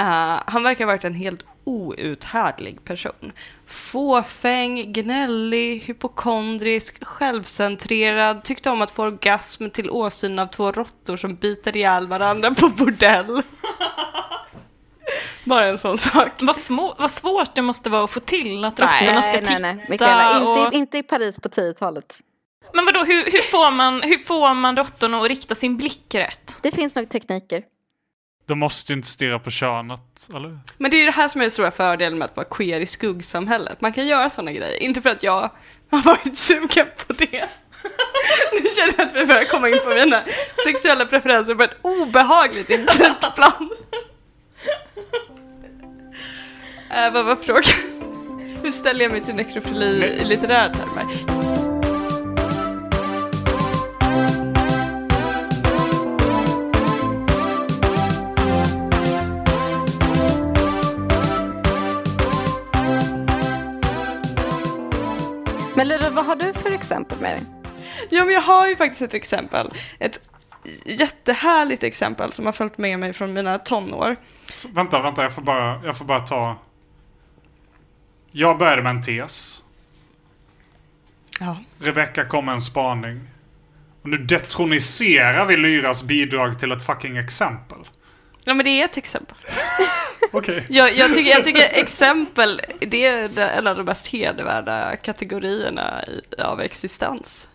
Eh, han verkar ha varit en helt outhärdlig person. Fåfäng, gnällig, hypokondrisk, självcentrerad, tyckte om att få orgasm till åsyn av två råttor som biter ihjäl varandra på bordell. Bara en sån sak. Vad, små, vad svårt det måste vara att få till att Nej. råttorna ska Nej, titta. nej, nej. Mikaela, och... inte, inte i Paris på 10-talet. Men vadå, hur, hur, får man, hur får man råttorna att rikta sin blick rätt? Det finns nog tekniker. De måste ju inte stirra på könet, eller? Men det är ju det här som är den stora fördelen med att vara queer i skuggsamhället. Man kan göra sådana grejer. Inte för att jag har varit sugen på det. Nu känner jag att vi börjar komma in på mina sexuella preferenser på ett obehagligt intimt plan. Äh, vad var frågan? Hur ställer jag mig till nekrofili i litterära termer? Men Lyra, vad har du för exempel med dig? Ja, men jag har ju faktiskt ett exempel. Ett jättehärligt exempel som har följt med mig från mina tonår. Så, vänta, vänta, jag får, bara, jag får bara ta... Jag började med en tes. Ja. Rebecca kom med en spaning. Och nu detroniserar vi Lyras bidrag till ett fucking exempel. Ja, men det är ett exempel. Okej. Jag, jag, tycker, jag tycker exempel, det är en av de mest hedervärda kategorierna i, av existens.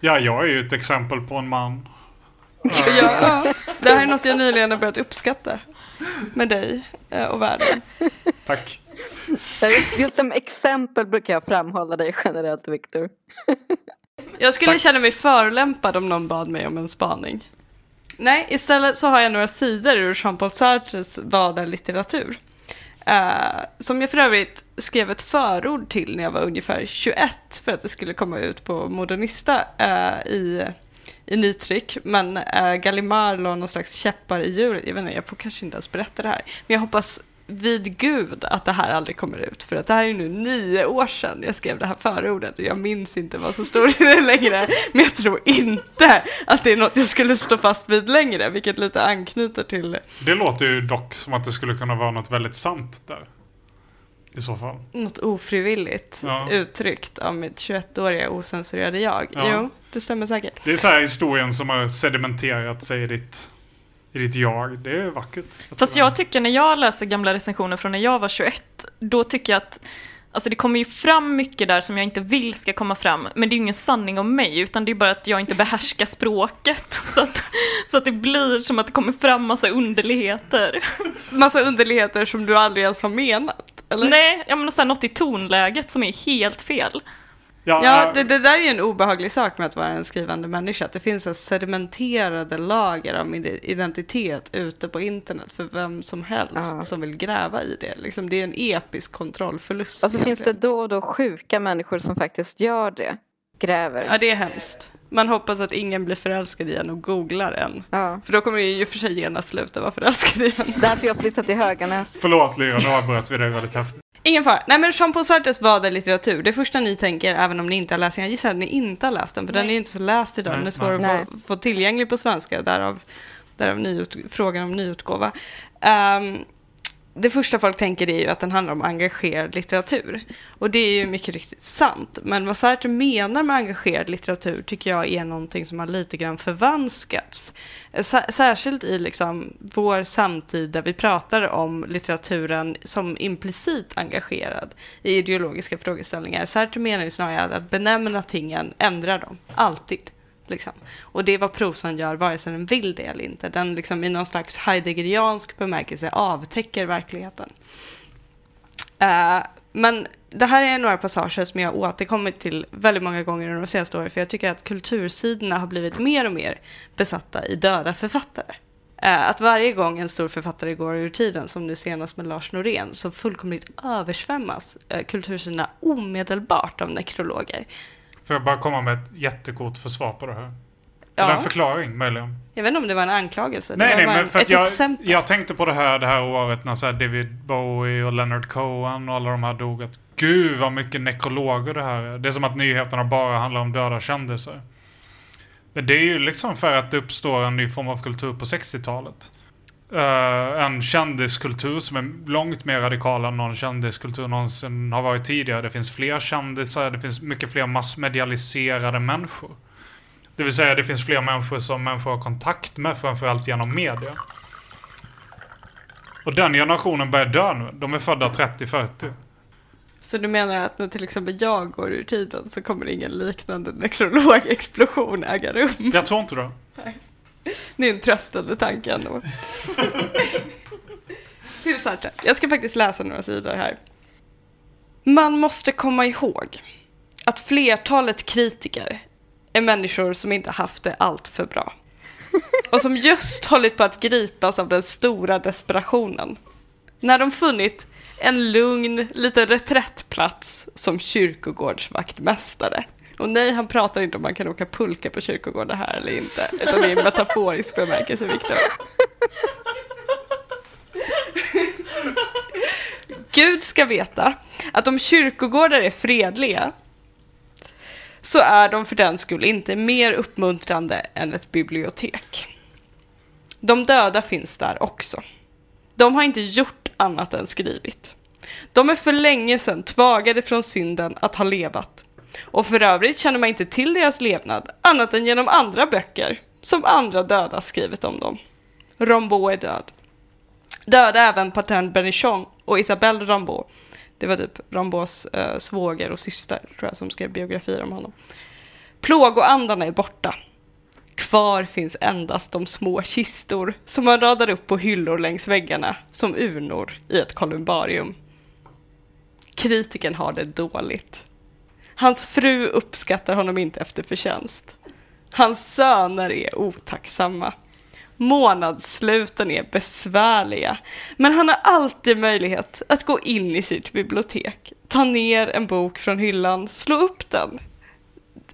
Ja, jag är ju ett exempel på en man. Ja, det här är något jag nyligen har börjat uppskatta med dig eh, och världen. Tack. Ja, Just, som exempel brukar jag framhålla dig generellt, Viktor. Jag skulle känna mig förolämpad om någon bad mig om en spaning. Nej, istället så har jag några sidor ur Jean-Paul Sartres vadarlitteratur. Eh, som jag för övrigt skrev ett förord till när jag var ungefär 21 för att det skulle komma ut på Modernista eh, i, i nytryck. Men uh, Gallimard la någon slags käppar i hjulet. Jag vet inte, jag får kanske inte ens berätta det här. Men jag hoppas vid gud att det här aldrig kommer ut. För att det här är nu nio år sedan jag skrev det här förordet och jag minns inte vad som står i det längre. Men jag tror inte att det är något jag skulle stå fast vid längre, vilket lite anknyter till Det låter ju dock som att det skulle kunna vara något väldigt sant där. I så fall. något ofrivilligt Ja. uttryckt av mitt 21-åriga osensurerade jag. Ja. Jo, det stämmer säkert. Det är så här historien som har sedimenterat sig i ditt, i ditt jag. Det är vackert. Fast tror jag tycker när jag läser gamla recensioner från när jag var 21, då tycker jag att Alltså det kommer ju fram mycket där som jag inte vill ska komma fram, men det är ju ingen sanning om mig, utan det är bara att jag inte behärskar språket. Så att, så att det blir som att det kommer fram massa underligheter. Massa underligheter som du aldrig ens har menat, eller? Nej, jag menar så här, något i tonläget som är helt fel. Ja, Ja, det, det där är ju en obehaglig sak med att vara en skrivande människa. Att det finns en sedimenterade lager av min identitet ute på internet för vem som helst Ja. som vill gräva i det. Liksom, det är en episk kontrollförlust. Och så finns det då och då sjuka människor som faktiskt gör det. Gräver. Ja, det är hemskt. Man hoppas att ingen blir förälskad i en och googlar en. Ja. För då kommer ju för sig genast sluta vara förälskad i en. Därför jag flyttat till Höganäs. Förlåt Lyra, nu avbröt vi dig väldigt häftigt. Ingen fara. Nej men Jean-Paul Sartres Vad är litteratur? Det första ni tänker, även om ni inte har läst den, jag gissar att ni inte har läst den, för den är ju inte så läst idag, Nej, den är svår nej. att få, få tillgänglig på svenska, därav, därav nyut, frågan om nyutgåva. Ehm, det första folk tänker är ju att den handlar om engagerad litteratur. Och det är ju mycket riktigt sant. Men vad Sartre menar med engagerad litteratur tycker jag är någonting som har lite grann förvanskats. Eh, särskilt i liksom vår samtid där vi pratar om litteraturen som implicit engagerad i ideologiska frågeställningar. Sartre menar ju snarare att benämna tingen ändrar dem, alltid. Liksom. Och det är vad prosan gör, vare sig den vill det eller inte. Den liksom i någon slags heideggeriansk bemärkelse avtäcker verkligheten. Uh, men det här är några passager som jag återkommit till väldigt många gånger under de senaste åren, för jag tycker att kultursidorna har blivit mer och mer besatta i döda författare. Eh, att varje gång en stor författare går ur tiden, som nu senast med Lars Norén, så fullkomligt översvämmas eh, kultursidorna omedelbart av nekrologer. Får jag bara komma med ett jättekort försvar på det här? Ja. Eller en förklaring möjligen. Jag vet inte om det var en anklagelse. Nej, nej, men en- för ett jag, exempel. jag tänkte på det här det här året när så här David Bowie och Leonard Cohen och alla de här dog. Att gud vad mycket nekrologer det här är. Det är som att nyheterna bara handlar om döda kändisar. Men det är ju liksom för att det uppstår en ny form av kultur på 60-talet. Eh, en kändiskultur som är långt mer radikal än någon kändiskultur någonsin har varit tidigare. Det finns fler kändisar, det finns mycket fler massmedialiserade människor. Det vill säga det finns fler människor som människor har kontakt med, framförallt genom media. Och den generationen börjar dö nu. De är födda 30-40. Så du menar att när till exempel jag går ur tiden så kommer ingen liknande nekrologexplosion äga rum? Jag tror inte det. Det är en tröstande tanke ändå. Till Sartre. Jag ska faktiskt läsa några sidor här. Man måste komma ihåg att flertalet kritiker är människor som inte haft det allt för bra. Och som just hållit på att gripas av den stora desperationen. När de funnit en lugn liten reträttplats som kyrkogårdsvaktmästare. Och nej, han pratar inte om man kan åka pulka på kyrkogårdar här eller inte, utan det är en metaforisk bemärkelse, Viktor. Gud ska veta att om kyrkogårdar är fredliga så är de för den skull inte mer uppmuntrande än ett bibliotek. De döda finns där också. De har inte gjort annat än skrivit. De är för länge sedan tvagade från synden att ha levat. Och för övrigt känner man inte till deras levnad annat än genom andra böcker som andra döda skrivit om dem. Rambaud är död. Döda även Patern Bernichon och Isabelle Rambaud. Det var typ Rambauds eh, svåger och syster tror jag som skrev biografier om honom. Plågoandarna är borta. Kvar finns endast de små kistor som man radar upp på hyllor längs väggarna som urnor i ett kolumbarium. Kritiken har det dåligt. Hans fru uppskattar honom inte efter förtjänst. Hans söner är otacksamma. Månadssluten är besvärliga, men han har alltid möjlighet att gå in i sitt bibliotek, ta ner en bok från hyllan, slå upp den.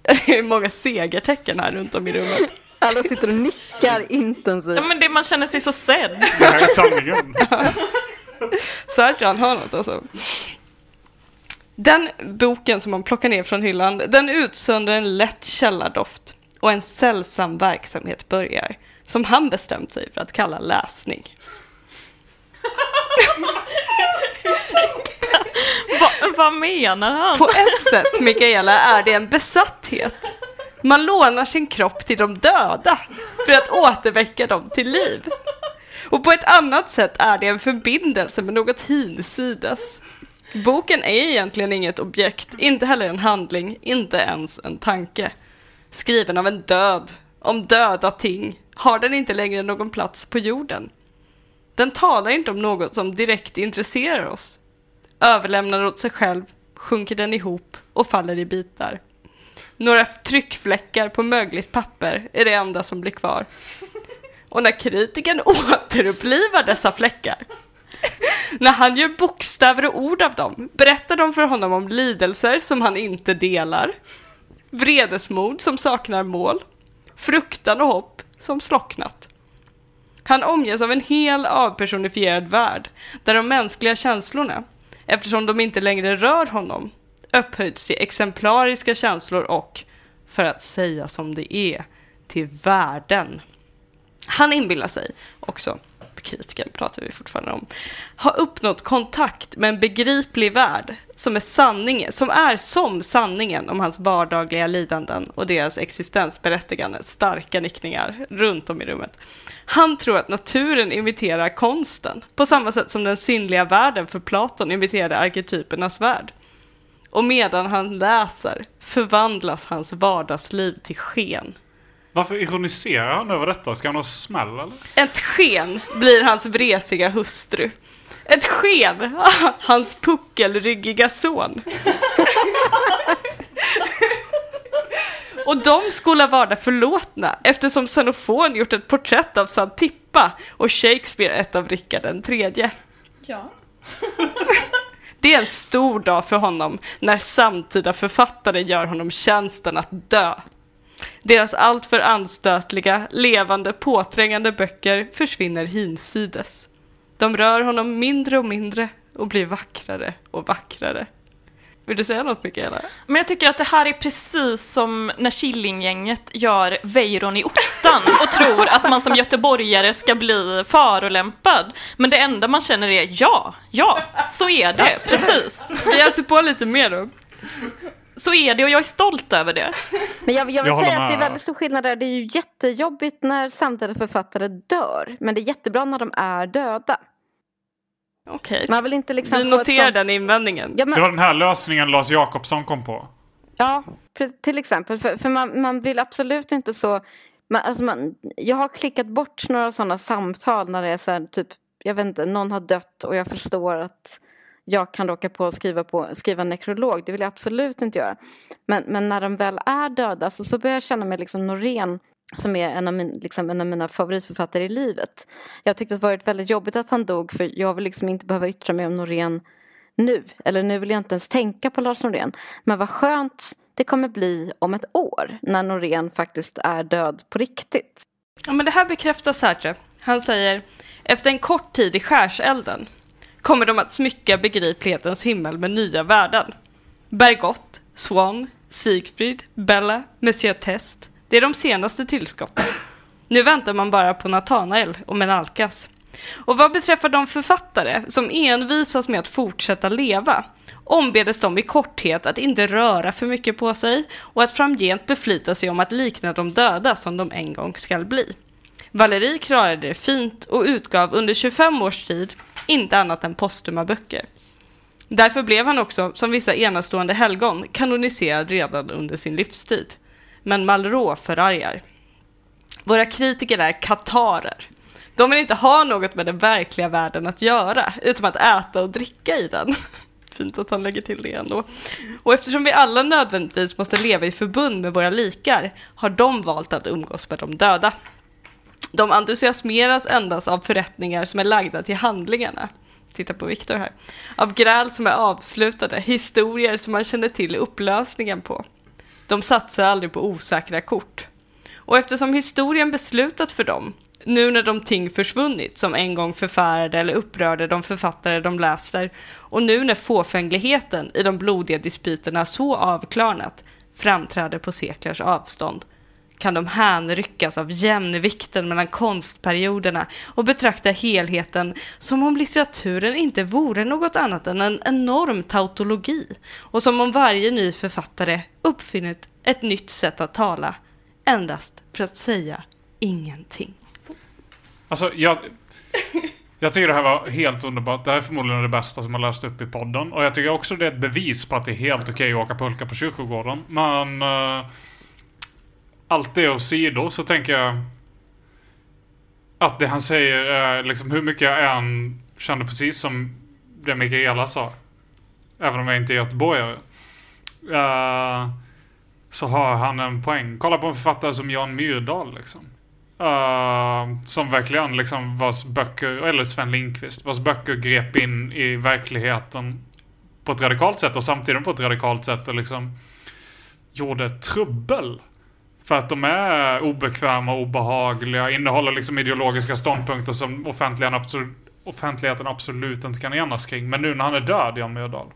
Det är många segertecken här runt om i rummet. Alla sitter och nickar intensivt. Ja, men det man känner sig så sedd. Det här är sanningen. Sartre, han har något alltså. Den boken som man plockar ner från hyllan, den utsöndrar en lätt källardoft och en sällsam verksamhet börjar, som han bestämt sig för att kalla läsning. Va, vad menar han? På ett sätt, Mikaela, är det en besatthet. Man lånar sin kropp till de döda för att återväcka dem till liv. Och på ett annat sätt är det en förbindelse med något hinsides. Boken är egentligen inget objekt, inte heller en handling, inte ens en tanke. Skriven av en död, om döda ting, har den inte längre någon plats på jorden. Den talar inte om något som direkt intresserar oss. Överlämnad åt sig själv sjunker den ihop och faller i bitar. Några tryckfläckar på mögligt papper är det enda som blir kvar. Och när kritiken återupplivar dessa fläckar, när han gör bokstäver och ord av dem, berättar de för honom om lidelser som han inte delar, vredesmod som saknar mål, fruktan och hopp som slocknat. Han omges av en hel avpersonifierad värld, där de mänskliga känslorna, eftersom de inte längre rör honom, upphöjts till exemplariska känslor och, för att säga som det är, till värden. Han inbillar sig också, kritiken pratar vi fortfarande om, har uppnått kontakt med en begriplig värld som är sanningen, som är som sanningen om hans vardagliga lidanden och deras existensberättigande, starka nickningar runt om i rummet. Han tror att naturen imiterar konsten, på samma sätt som den sinnliga världen för Platon imiterade arketypernas värld. Och medan han läser förvandlas hans vardagsliv till sken. Varför ironiserar han över detta? Ska han ha smäll eller? Ett sken blir hans vresiga hustru. Ett sken, hans puckelryggiga son. Och de skola vara förlåtna eftersom Xenofon gjort ett porträtt av Xantippa och Shakespeare ett av Rickard den tredje. Ja. Det är en stor dag för honom när samtida författare gör honom tjänsten att dö. Deras alltför anstötliga, levande, påträngande böcker försvinner hinsides. De rör honom mindre och mindre och blir vackrare och vackrare. Vill du säga något Mikaela? Men jag tycker att det här är precis som när Killinggänget gör Weiron i ottan och tror att man som göteborgare ska bli förolämpad. Men det enda man känner är ja, ja, så är det, precis. Vi öser på lite mer då. Så är det och jag är stolt över det. Men jag, jag vill Jag säga att det är väldigt stor skillnad där. Det är ju jättejobbigt när samtida författare dör. Men det är jättebra när de är döda. Okej, Man vill inte liksom vi noterar sånt... den invändningen. Ja, Det men, var den här lösningen Lars Jakobsson kom på. Ja, till exempel. För, för man, man vill absolut inte så... Man, alltså man, jag har klickat bort några sådana samtal när det är så här, typ, jag vet inte, någon har dött och jag förstår att jag kan råka på att skriva, på, skriva nekrolog. Det vill jag absolut inte göra. Men, men när de väl är döda så, så börjar jag känna mig liksom Norén som är en av, min, liksom en av mina favoritförfattare i livet. Jag tyckte att det varit väldigt jobbigt att han dog för jag vill liksom inte behöva yttra mig om Norén nu. Eller nu vill jag inte ens tänka på Lars Norén. Men vad skönt det kommer bli om ett år när Norén faktiskt är död på riktigt. Ja, men det här bekräftar Sartre. Han säger, efter en kort tid i skärselden kommer de att smycka begriplighetens himmel med nya värden. Bergott, Swan, Siegfried, Bella, Monsieur Test. Det är de senaste tillskotten. Nu väntar man bara på Nathanael och Menalkas. Och vad beträffar de författare som envisas med att fortsätta leva ombedes de i korthet att inte röra för mycket på sig och att framgent beflita sig om att likna de döda som de en gång skall bli. Valerie klarade det fint och utgav under 25 års tid inte annat än postuma böcker. Därför blev han också, som vissa enastående helgon, kanoniserad redan under sin livstid. Men Malraux förargar. Våra kritiker är katarer. De vill inte ha något med den verkliga världen att göra, utom att äta och dricka i den. Fint att han lägger till det ändå. Och eftersom vi alla nödvändigtvis måste leva i förbund med våra likar, har de valt att umgås med de döda. De entusiasmeras endast av förrättningar som är lagda till handlingarna. Titta på Viktor här. Av gräl som är avslutade, historier som man känner till upplösningen på. De satsar aldrig på osäkra kort. Och eftersom historien beslutat för dem, nu när de ting försvunnit som en gång förfärade eller upprörde de författare de läser, och nu när fåfängligheten i de blodiga dispyterna så avklarnat framträder på seklars avstånd, kan de hänryckas av jämnvikten mellan konstperioderna och betrakta helheten som om litteraturen inte vore något annat än en enorm tautologi och som om varje ny författare uppfunnit ett nytt sätt att tala endast för att säga ingenting. Alltså, jag... Jag tycker det här var helt underbart. Det här är förmodligen det bästa som har läst upp i podden. Och jag tycker också det är ett bevis på att det är helt okej att åka pulka på kyrkogården. Men... Uh, allt det åsido så tänker jag... Att det han säger är liksom hur mycket jag än kände precis som det Mikaela sa. Även om jag inte är göteborgare. Uh, så har han en poäng. Kolla på en författare som Jan Myrdal liksom. Uh, som verkligen liksom vars böcker, eller Sven Lindqvist, vars böcker grep in i verkligheten på ett radikalt sätt och samtidigt på ett radikalt sätt och liksom gjorde trubbel. För att de är obekväma och obehagliga, innehåller liksom ideologiska ståndpunkter som offentligheten absolut, offentligheten absolut inte kan enas kring. Men nu när han är död, Jan Myrdal.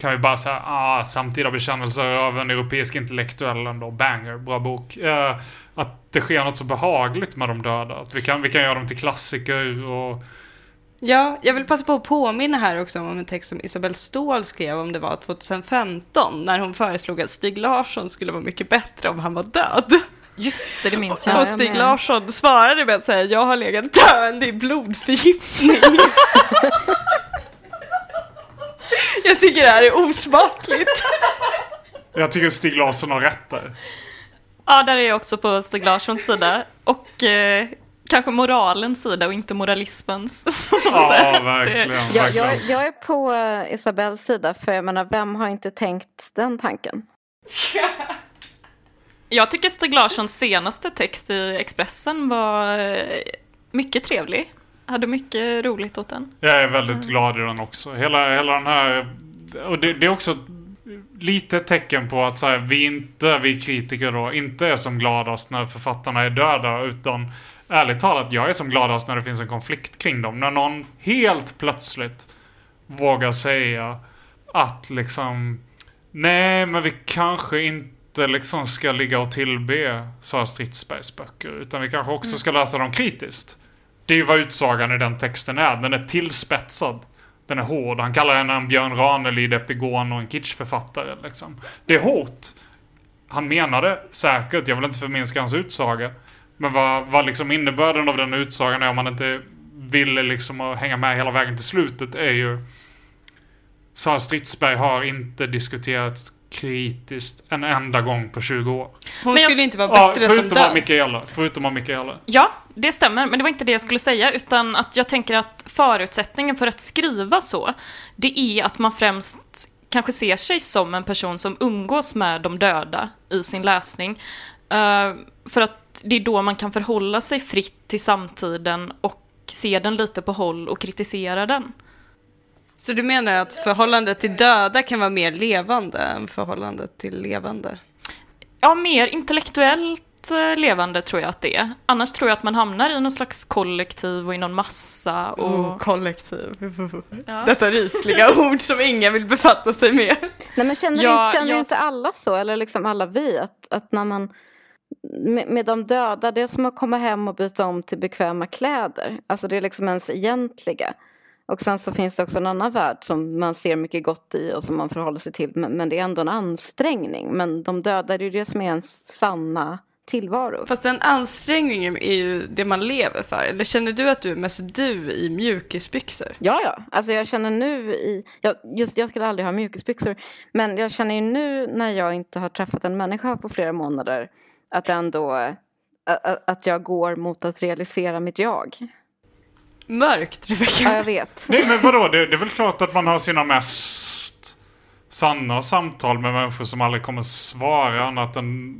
kan vi bara säga, ah, samtida bekännelser av en europeisk intellektuell ändå, banger, bra bok. Eh, att det sker något så behagligt med de döda. Att vi kan, vi kan göra dem till klassiker och... Ja, jag vill passa på att påminna här också om en text som Isabelle Ståhl skrev om det var 2015 när hon föreslog att Stig Larsson skulle vara mycket bättre om han var död. Just det, det minns Ja, jag. och Stig. Larsson svarade med att säga jag har legat döende i blodförgiftning. jag tycker det här är osmakligt. Jag tycker Stig Larsson har rätt där. Ja, där är jag också på Stig Larssons sida. Och eh, kanske moralens sida och inte moralismens. Ja, verkligen. Jag, verkligen. jag, jag är på Isabells sida för jag menar, vem har inte tänkt den tanken? Jag tycker Stig Larssons senaste text i Expressen var eh, mycket trevlig. Hade mycket roligt åt den. Jag är väldigt glad i den också. Hela, hela den här... Och det, det är också lite tecken på att så här, vi inte, vi kritiker då, inte är som gladast när författarna är döda. Utan ärligt talat, jag är som gladast när det finns en konflikt kring dem. När någon helt plötsligt vågar säga att liksom... Nej, men vi kanske inte liksom ska ligga och tillbe Sara Stridsbergs böcker. Utan vi kanske också ska läsa dem kritiskt. Det är ju vad utsagan i den texten är. Den är tillspetsad. Den är hård. Han kallar henne en Björn Ranelid, epigon och en kitschförfattare. Liksom. Det är hårt. Han menade säkert, jag vill inte förminska hans utsaga. Men vad, vad liksom innebörden av den utsagan är om man inte ville liksom att hänga med hela vägen till slutet är ju Sara Stridsberg har inte diskuterat kritiskt en enda gång på 20 år. Hon Men jag- skulle inte vara Ja, bättre som förutom av död. Mikaela. Förutom av Mikaela. Ja, det stämmer, men det var inte det jag skulle säga, utan att jag tänker att förutsättningen för att skriva så, det är att man främst kanske ser sig som en person som umgås med de döda i sin läsning. Eh, för att det är då man kan förhålla sig fritt till samtiden och se den lite på håll och kritisera den. Så du menar att förhållandet till döda kan vara mer levande än förhållandet till levande? Ja, mer intellektuellt eh, levande tror jag att det är. Annars tror jag att man hamnar i någon slags kollektiv och i någon massa. Och... Oh, kollektiv. Ja. Detta rysliga ord som ingen vill befatta sig med. Nej, men känner, Ja, inte, känner jag- inte alla så, eller liksom alla vi, att, att när man med, med de döda, det är som att komma hem och byta om till bekväma kläder. Alltså det är liksom ens egentliga. Och sen så finns det också en annan värld som man ser mycket gott i och som man förhåller sig till. Men, men det är ändå en ansträngning. Men de döda, det är ju det som är ens sanna tillvaro. Fast den ansträngningen är ju det man lever för. Eller känner du att du är mest du i mjukisbyxor? Ja, ja. Alltså jag känner nu i... Jag, just, jag skulle aldrig ha mjukisbyxor. Men jag känner ju nu när jag inte har träffat en människa på flera månader att ändå... Att, jag går mot att realisera mitt jag. Mörkt, Ja, Rebecka. jag vet. Nej men vadå, det, det är väl klart att man har sina mest sanna samtal med människor som aldrig kommer svara annat än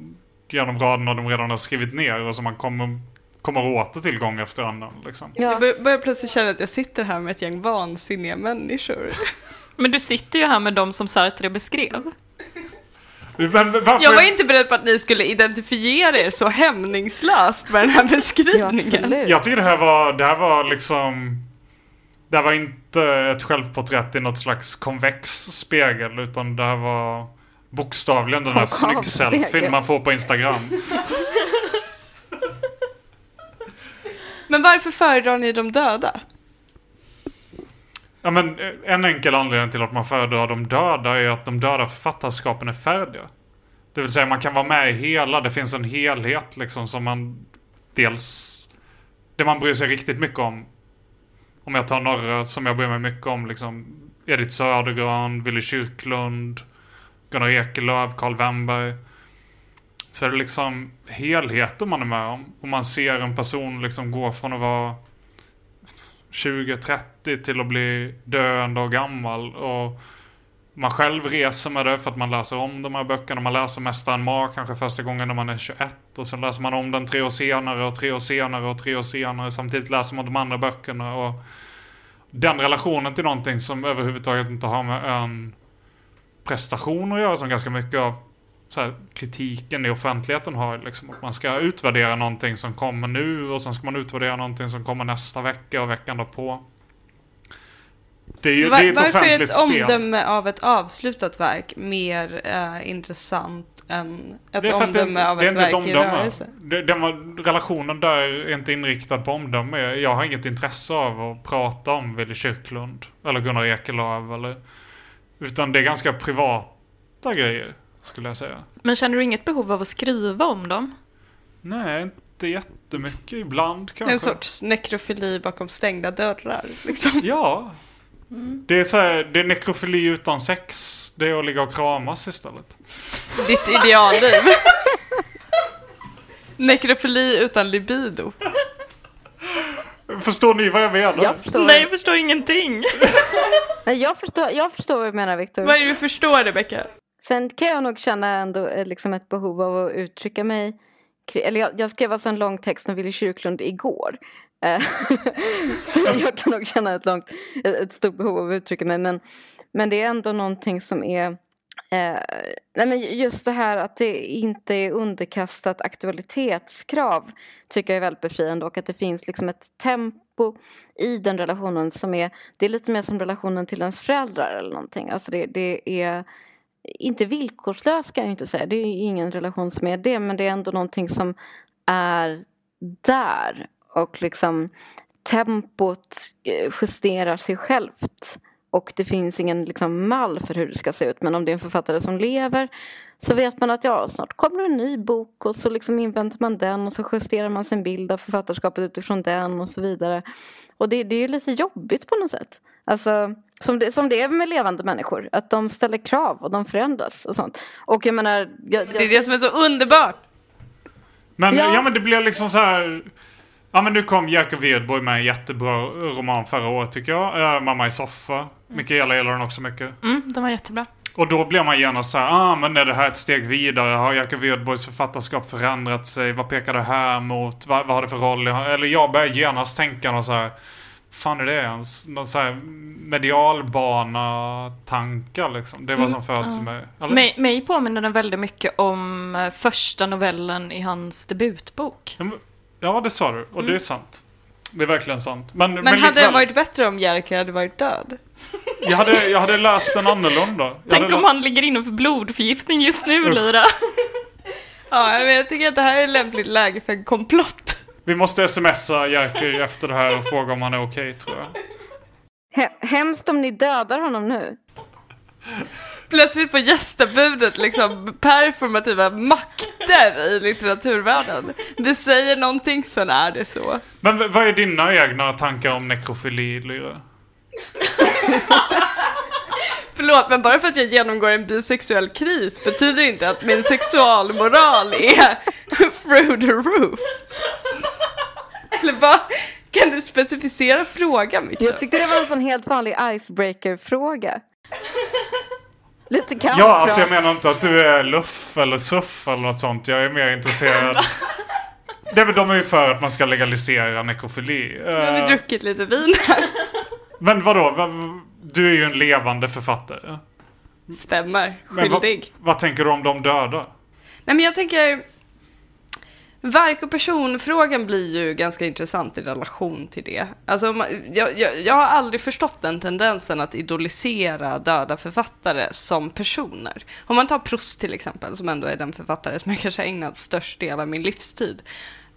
genom raderna de redan har skrivit ner och som man kommer, kommer åter till gång efter annan. Liksom. Jag Ja. bör- börjar plötsligt känna att jag sitter här med ett gäng vansinniga människor. Men du sitter ju här med dem som Sartre beskrev. Men varför? Jag var inte beredd på att ni skulle identifiera er så hämningslöst med den här Ja, beskrivningen. absolut. Jag tycker det här var, det här var liksom... Det här var inte ett självporträtt i något slags konvex spegel utan det här var bokstavligen den Konkav snygg-selfien man får på Instagram. Men varför föredrar ni de döda? Ja men eh, en enkel anledning till att man föredrar de döda är att de döda författarskapen är färdiga. Det vill säga man kan vara med i hela, det finns en helhet liksom som man dels... Det man bryr sig riktigt mycket om. Om jag tar några som jag bryr mig mycket om liksom Edith Södergran, Willy Kyrklund, Gunnar Ekelöf, Karl Wennberg. Så är det liksom helheten man är med om. Och man ser en person liksom gå från att vara 20-30 till att bli döende och gammal. Och man själv reser med det för att man läser om de här böckerna. Man läser Mästaren Mar kanske första gången när man är 21. Och sen läser man om den tre år senare och tre år senare och tre år senare. Samtidigt läser man de andra böckerna. Och den relationen till någonting som överhuvudtaget inte har med en prestation att göra som ganska mycket av här, kritiken i offentligheten har. Liksom, att man ska utvärdera någonting som kommer nu och sen ska man utvärdera någonting som kommer nästa vecka och veckan därpå. Det är ju det Var, är ett varför är ett spel. omdöme av ett avslutat verk mer eh, intressant än ett Det är att det, omdöme av det ett inte ett verk i omdöme. rörelse? Det, den var, relationen där är inte inriktad på omdöme. Jag har inget intresse av att prata om Willy Kyrklund eller Gunnar Ekelöf eller... Utan det är ganska privata grejer, skulle jag säga. Men känner du inget behov av att skriva om dem? Nej, inte jättemycket. Ibland kanske. en sorts nekrofili bakom stängda dörrar. Liksom. Ja. Mm. Det är, så här, det är nekrofili utan sex. Det är att ligga och kramas istället. Ditt idealliv. Nekrofili utan libido. Förstår ni vad jag menar? Jag förstår, Nej, jag förstår ingenting. Nej, jag förstår, jag förstår vad du menar Viktor. Vad är det du förstår, Rebecka? Sen kan jag nog känna ändå eh, liksom ett behov av att uttrycka mig. Eller jag, jag skrev alltså en lång text om Willy Kyrklund igår. Eh, så jag kan nog känna ett, långt, ett ett stort behov av att uttrycka mig. Men, men det är ändå någonting som är eh, nej men just det här att det inte är underkastat aktualitetskrav tycker jag är väldigt befriande och att det finns liksom ett tempo i den relationen som är det är lite mer som relationen till ens föräldrar eller någonting. Alltså det, det är inte villkorslös kan jag inte säga. Det är ju ingen relation som är det. Men det är ändå någonting som är där. Och liksom tempot eh, justerar sig självt. Och det finns ingen liksom mall för hur det ska se ut. Men om det är en författare som lever så vet man att ja, snart kommer en ny bok och så liksom inväntar man den och så justerar man sin bild av författarskapet utifrån den och så vidare. Och det, det är ju lite jobbigt på något sätt. Alltså, som det, som det är med levande människor. Att de ställer krav och de förändras och sånt. Och jag menar... Jag, Det är det som är så underbart. Men, ja. Ja. men det blir liksom så här... Ja men nu kom Jerker Wedborg med en jättebra roman förra året tycker jag. Eh, Mamma i soffa. Mikaela gillar den också mycket. Mm, den var jättebra. Och då blir man genast så här, ah men är det här ett steg vidare? Har Jerker Wedborgs författarskap förändrat sig? Vad pekar det här mot? Vad, vad har det för roll? Eller jag börjar genast tänka någon så här, fan är det ens? Någon så här medialbana-tankar liksom. Det vad som föds i mig. Eller? Mig, mig påminner den väldigt mycket om eh, första novellen i hans debutbok. Ja, det sa du. Och det är sant. Det är verkligen sant. Men, men, Men hade likväl, den varit bättre om Jerker hade varit död? jag, hade, jag hade läst den annorlunda. Jag Tänk om lä- han ligger inne för blodförgiftning just nu, Lyra. Ja, men jag tycker att det här är ett lämpligt läge för en komplott. Vi måste smsa Jerker efter det här och fråga om han är okej, tror jag. He- hemskt om ni dödar honom nu. Plötsligt får gästabudet liksom performativa makter i litteraturvärlden. Det säger någonting, sen är det så. Men vad är dina egna tankar om nekrofili, Lyra? Förlåt, men bara för att jag genomgår en bisexuell kris betyder inte att min sexualmoral är through the roof. Eller vad? Kan du specificera frågan, Victor? Jag tyckte det var en sån helt vanlig icebreaker-fråga. Lite kampkrav. Ja, alltså jag menar inte att du är luff eller suff eller något sånt. Jag är mer intresserad. Det är väl de är ju för att man ska legalisera nekrofili. Nu har vi Eh, druckit lite vin här. Men vadå? Va- va- Du är ju en levande författare. Stämmer. Men vad, Skyldig. vad tänker du om de döda? Nej men jag tänker, verk och personfrågan blir ju ganska intressant i relation till det. Alltså, jag, jag, jag har aldrig förstått den tendensen att idolisera döda författare som personer. Om man tar Proust till exempel, som ändå är den författare som jag kanske har ägnat störst del av min livstid.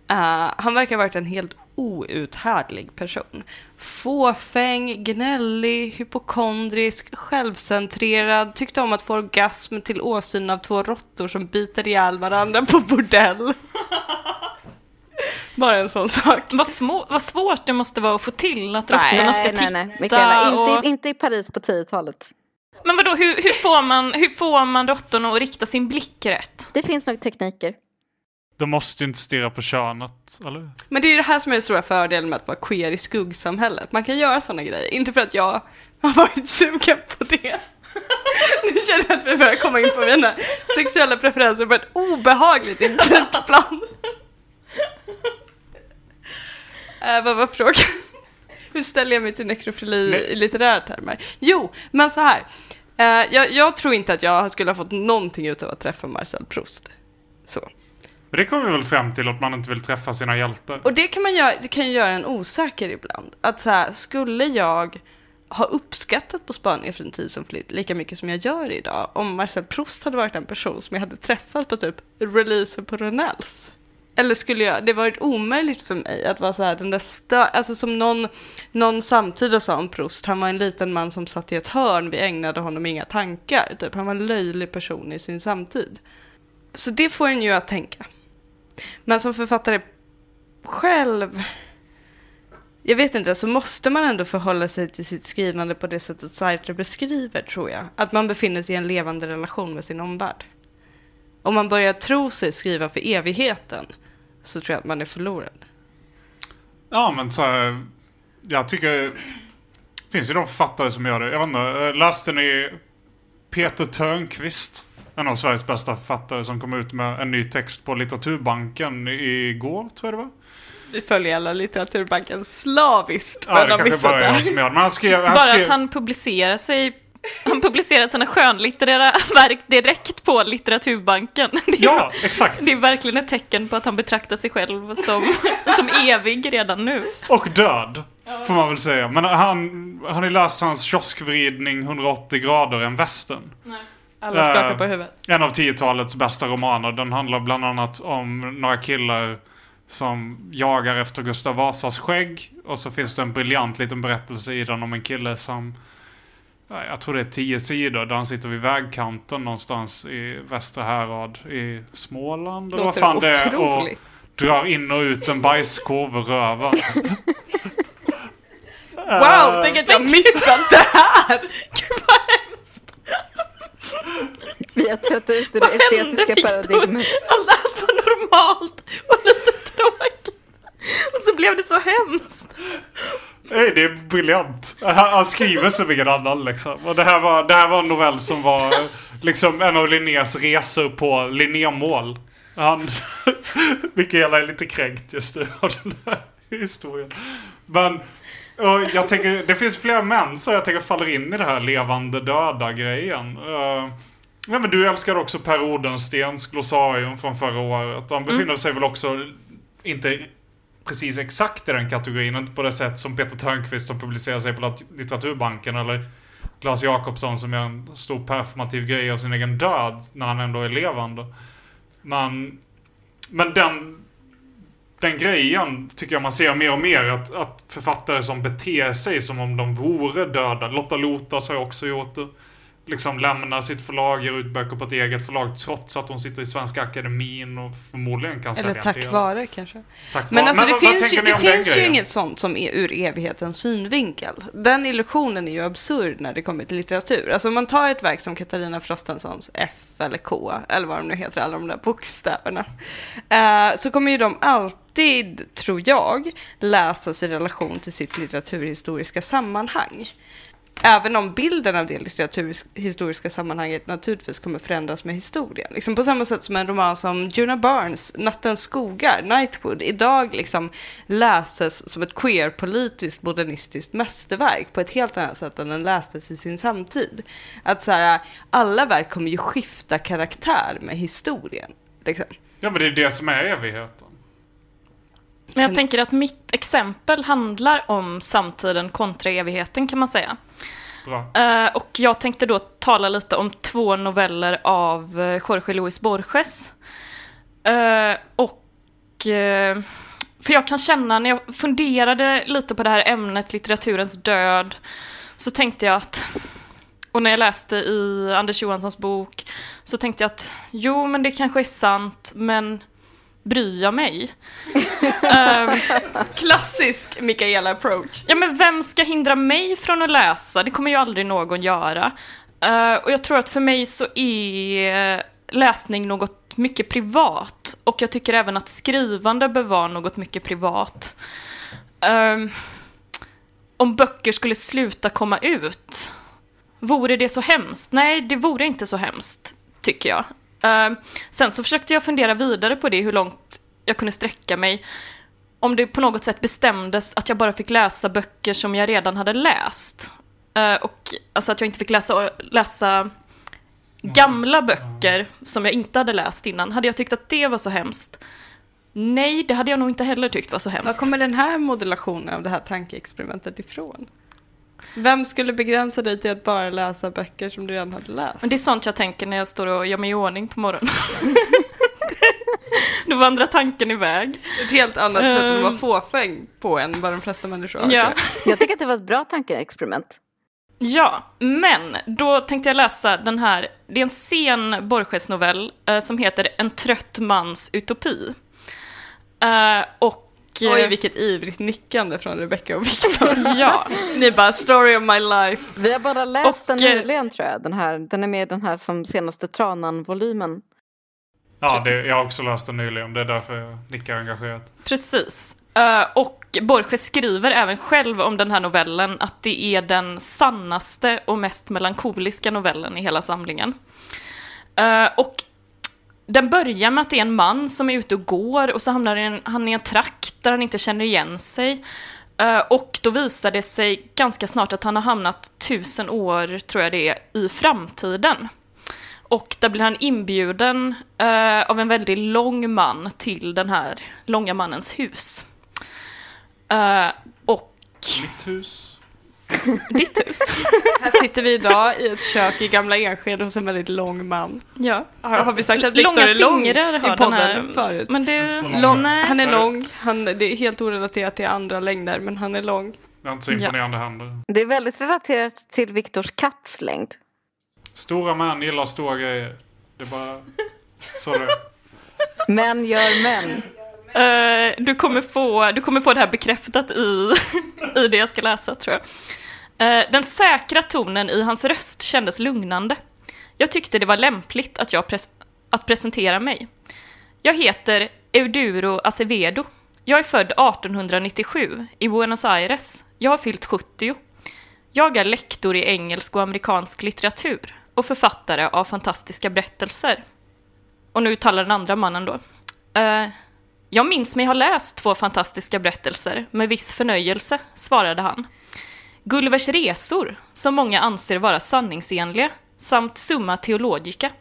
Eh, han verkar ha varit en helt outhärdlig person. Fåfäng, gnällig, hypokondrisk, självcentrerad, tyckte om att få orgasm till åsyn av två råttor som biter ihjäl varandra på bordell. Bara en sån sak. Vad, små, vad svårt det måste vara att få till att råttorna ska Nej, titta. nej, nej. Mikaela, och... inte, inte i Paris på 10-talet. Men vadå, hur, hur, får man, hur får man råttorna att rikta sin blick rätt? Det finns nog tekniker. De måste ju inte stirra på könet, eller? Men det är ju det här som är den stora fördelen med att vara queer i skuggsamhället. Man kan göra sådana grejer. Inte för att jag har varit sugen på det. Nu känner jag att vi börjar komma in på mina sexuella preferenser på ett obehagligt intimt plan. Äh, vad var frågan? Hur ställer jag mig till nekrofili Nej. i litterära termer? Jo, men så här. Eh, jag, jag tror inte att jag skulle ha fått någonting ut av att träffa Marcel Proust. Så. Men det kommer vi väl fram till att man inte vill träffa sina hjältar. Och det kan, man göra, det kan ju göra en osäker ibland. Att så här, skulle jag ha uppskattat på Spanien för en tid som flytt lika mycket som jag gör idag om Marcel Proust hade varit en person som jag hade träffat på typ releasen på Ronells. Eller skulle jag, det varit omöjligt för mig att vara så här, den där stö, alltså som någon, någon samtida sa om Proust, han var en liten man som satt i ett hörn, vi ägnade honom inga tankar, typ, han var en löjlig person i sin samtid. Så det får en ju att tänka. Men som författare själv, jag vet inte, så måste man ändå förhålla sig till sitt skrivande på det sättet Sartre beskriver, tror jag. Att man befinner sig i en levande relation med sin omvärld. Om man börjar tro sig skriva för evigheten, så tror jag att man är förlorad. Ja, men så här, jag tycker... Det finns ju de författare som gör det. Jag vet inte, läste ni Peter Törnqvist? En av Sveriges bästa författare som kom ut med en ny text på Litteraturbanken igår, tror jag det var. Vi följer alla Litteraturbanken slaviskt. Ja, det kanske bara är jag som gör han skrev... Han Bara skrev, att han publicerar sig han publicerar sina skönlitterära verk direkt på Litteraturbanken. Det är, Ja, exakt. det är verkligen ett tecken på att han betraktar sig själv som, som evig redan nu. Och död, får man väl säga. Men han, har ni läst hans kioskvridning 180 grader, en västern? Alla skakar Eh, på huvudet. En av 10-talets bästa romaner. Den handlar bland annat om några killar som jagar efter Gustav Vasas skägg. Och så finns det en briljant liten berättelse i den om en kille som ja, jag tror det är tio sidor där han sitter vid vägkanten någonstans i Västra Härad i Småland. eller vad Låter fan det är. Och drar in och ut en bajskorv ur röven. Wow, tänk att jag missat det här! Gud vad hemskt! Vi har trött ut ur det estetiska paradigmet. Allt allt var normalt och lite tråkigt. Och så blev det så hemskt. Nej, det är briljant. Han, han skriver som ingen annan liksom. Och det här, var, det här var en novell som var liksom en av Linnés resor på Linnémål. Han... Mikaela är lite kränkt just nu av den här historien. Men och jag tänker, det finns fler män så jag tänker faller in i det här levande döda grejen. Uh, ja, men du älskar också Per Odenstens glossarium från förra året. Han befinner sig väl också inte precis exakt i den kategorin. Inte på det sätt som Peter Törnqvist som publicerar sig på Litteraturbanken eller Claes Jakobsson som gör en stor performativ grej av sin egen död när han ändå är levande. Men, men den, den grejen tycker jag man ser mer och mer. Att, att författare som beter sig som om de vore döda. Lotta Lotas har ju också gjort det. Liksom lämnar sitt förlag, ger ut böcker på ett eget förlag trots att hon sitter i Svenska Akademin och förmodligen kan Eller sälja en tack vare kanske. Tack Men vare. alltså det vad- vad finns, ju, tänker ni det finns ju inget sånt som är ur evighetens synvinkel. Den illusionen är ju absurd när det kommer till litteratur. Alltså om man tar ett verk som Katarina Frostensons F eller K, eller vad de nu heter, alla de där bokstäverna. eh, så kommer ju de alltid, tror jag, läsas i relation till sitt litteraturhistoriska sammanhang. Även om bilden av det litteraturhistoriska sammanhanget naturligtvis kommer förändras med historien. Liksom på samma sätt som en roman som Juna Barnes, Nattens skogar, Nightwood, idag liksom läses som ett queer-politiskt modernistiskt mästerverk på ett helt annat sätt än den lästes i sin samtid. Att så här, alla verk kommer ju skifta karaktär med historien. Liksom. Ja men det är det som är evigheten. Men jag tänker att mitt exempel handlar om samtiden kontra evigheten kan man säga. Bra. Eh, och jag tänkte då tala lite om två noveller av uh, Jorge Luis Borges. Eh, och... eh, för jag kan känna, när jag funderade lite på det här ämnet, litteraturens död, så tänkte jag att... Och när jag läste i Anders Johanssons bok så tänkte jag att jo, men det kanske är sant, men bryr jag mig? Ehm, Klassisk Mikaela approach. Ja, men vem ska hindra mig från att läsa? Det kommer ju aldrig någon göra. Eh, och jag tror att för mig så är läsning något mycket privat. Och jag tycker även att skrivande bör vara något mycket privat. Ehm, om böcker skulle sluta komma ut, vore det så hemskt? Nej, det vore inte så hemskt, tycker jag. Ehm, sen så försökte jag fundera vidare på det, hur långt jag kunde sträcka mig om det på något sätt bestämdes att jag bara fick läsa böcker som jag redan hade läst. Eh, och alltså att jag inte fick läsa, läsa gamla böcker som jag inte hade läst innan. Hade jag tyckt att det var så hemskt? Nej, det hade jag nog inte heller tyckt var så Var hemskt. kommer den här modulationen av det här tankeexperimentet ifrån? Vem skulle begränsa dig till att bara läsa böcker som du redan hade läst? Men det är sånt jag tänker när jag står och gör mig i ordning på morgonen. Då vandrar tanken iväg. Ett helt annat sätt att vara Ehm. fåfäng på än vad de flesta människor har. Ja. jag. Jag tycker att det var ett bra tankeexperiment. Ja, men då tänkte jag läsa den här, det är en sen Borges-novell eh, som heter En trött mans utopi. Eh, och... eh, Oj, vilket ivrigt nickande från Rebecca och Victor. Ja, Ni bara, story of my life. Vi har bara läst Och, den eh, nyligen tror jag. Den, här, den är med den här som senaste Tranan-volymen. Ja, det, jag har också läst den nyligen. Det är därför jag nickar engagerat. precis. Eh, och Borges skriver även själv om den här novellen att det är den sannaste och mest melankoliska novellen i hela samlingen. Och den börjar med att det är en man som är ute och går och så hamnar han i en, han i en trakt där han inte känner igen sig. Eh, och då visar det sig ganska snart att han har hamnat tusen år, tror jag det är, i framtiden. Och där blir han inbjuden eh, av en väldigt lång man till den här långa mannens hus. Eh, och Mitt hus. ditt hus. Här sitter vi idag i ett kök i Gamla Enskede hos en väldigt lång man. ja. Har, har vi sagt att Victor är lång i den podden här. förut? Men det... Lång. Han är lång, han, det är helt orelaterat till andra längder, men han är lång. Jag har inte så imponerande händer. Det är väldigt relaterat till Viktors katts längd. Stora män gillar stora grejer. Det är bara så det är. Män gör män. Eh, du, kommer få, du kommer få det här bekräftat i, i det jag ska läsa, tror jag. Eh, den säkra tonen i hans röst kändes lugnande. Jag tyckte det var lämpligt att, jag pres- att presentera mig. Jag heter Euduro Acevedo. Jag är född 1897 i Buenos Aires. Jag har fyllt 70. Jag är lektor i engelsk och amerikansk litteratur och författare av fantastiska berättelser. Och nu talar den andra mannen då. Uh, jag minns mig ha läst två fantastiska berättelser med viss förnöjelse, svarade han. Gullivers resor, som många anser vara sanningsenliga, samt Summa Theologica.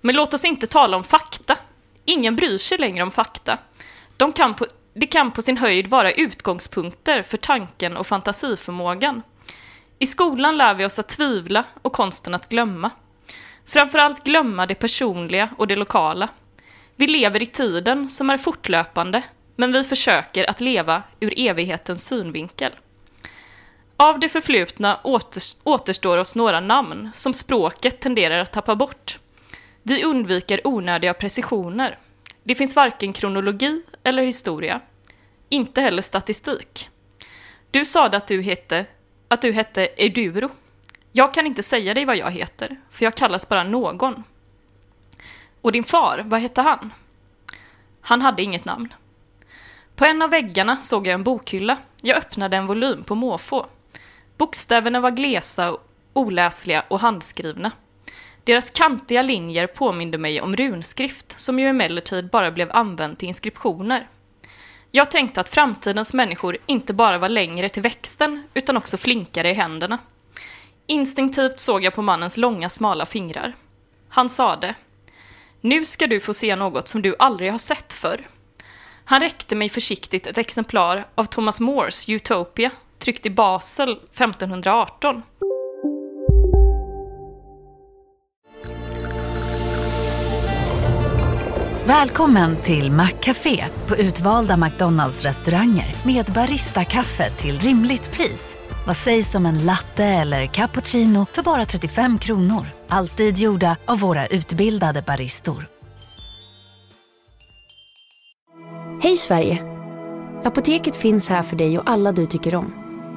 Men låt oss inte tala om fakta. Ingen bryr sig längre om fakta. De kan på, det kan på sin höjd vara utgångspunkter för tanken och fantasiförmågan. I skolan lär vi oss att tvivla och konsten att glömma. Framförallt glömma det personliga och det lokala. Vi lever i tiden som är fortlöpande, men vi försöker att leva ur evighetens synvinkel. Av det förflutna återstår oss några namn som språket tenderar att tappa bort. Vi undviker onödiga precisioner. Det finns varken kronologi eller historia. Inte heller statistik. Du sade att du hette, att du hette Eduro. Jag kan inte säga dig vad jag heter, för jag kallas bara någon. Och din far, vad hette han? Han hade inget namn. På en av väggarna såg jag en bokhylla. Jag öppnade en volym på måfå. Bokstäverna var glesa, oläsliga och handskrivna. Deras kantiga linjer påminde mig om runskrift, som ju emellertid bara blev använd till inskriptioner. Jag tänkte att framtidens människor inte bara var längre till växten, utan också flinkare i händerna. Instinktivt såg jag på mannens långa, smala fingrar. Han sade nu ska du få se något som du aldrig har sett förr. Han räckte mig försiktigt ett exemplar av Thomas Moores Utopia, tryckt i Basel 1518. Välkommen till Maccafé på utvalda McDonalds restauranger med Baristakaffe till rimligt pris. Vad sägs om en latte eller cappuccino för bara 35 kronor? Alltid gjorda av våra utbildade baristor. Hej Sverige! Apoteket finns här för dig och alla du tycker om.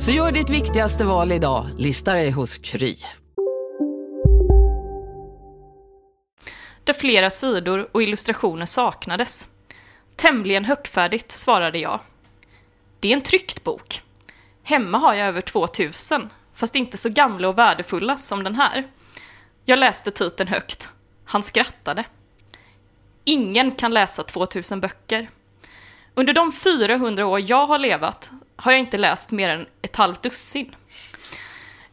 Så gör ditt viktigaste val idag, lista dig hos Kry. där flera sidor och illustrationer saknades. Tämligen högfärdigt svarade jag. Det är en tryckt bok. Hemma har jag över 2000, fast inte så gamla och värdefulla som den här. Jag läste titeln högt. Han skrattade. Ingen kan läsa 2000 böcker. Under de 400 år jag har levat har jag inte läst mer än ett halvt dussin.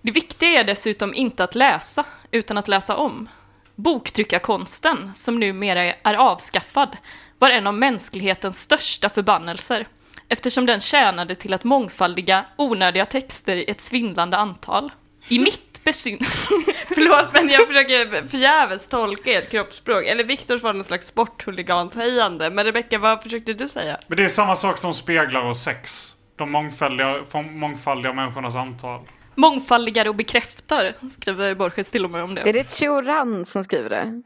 Det viktiga är dessutom inte att läsa, utan att läsa om. Boktryckarkonsten, som numera är avskaffad, var en av mänsklighetens största förbannelser, eftersom den tjänade till att mångfaldiga onödiga texter i ett svindlande antal. I mitt besyn... Förlåt men jag försöker förgäves tolka ert kroppsspråk. Eller Viktors var någon slags sporthuliganshejande. Men Rebecka, vad försökte du säga? Men det är samma sak som speglar och sex. De mångfaldiga, mångfaldiga människornas antal. Mångfaldigare och bekräftar, skriver Borges till och med om det. Är det Choran som skriver det?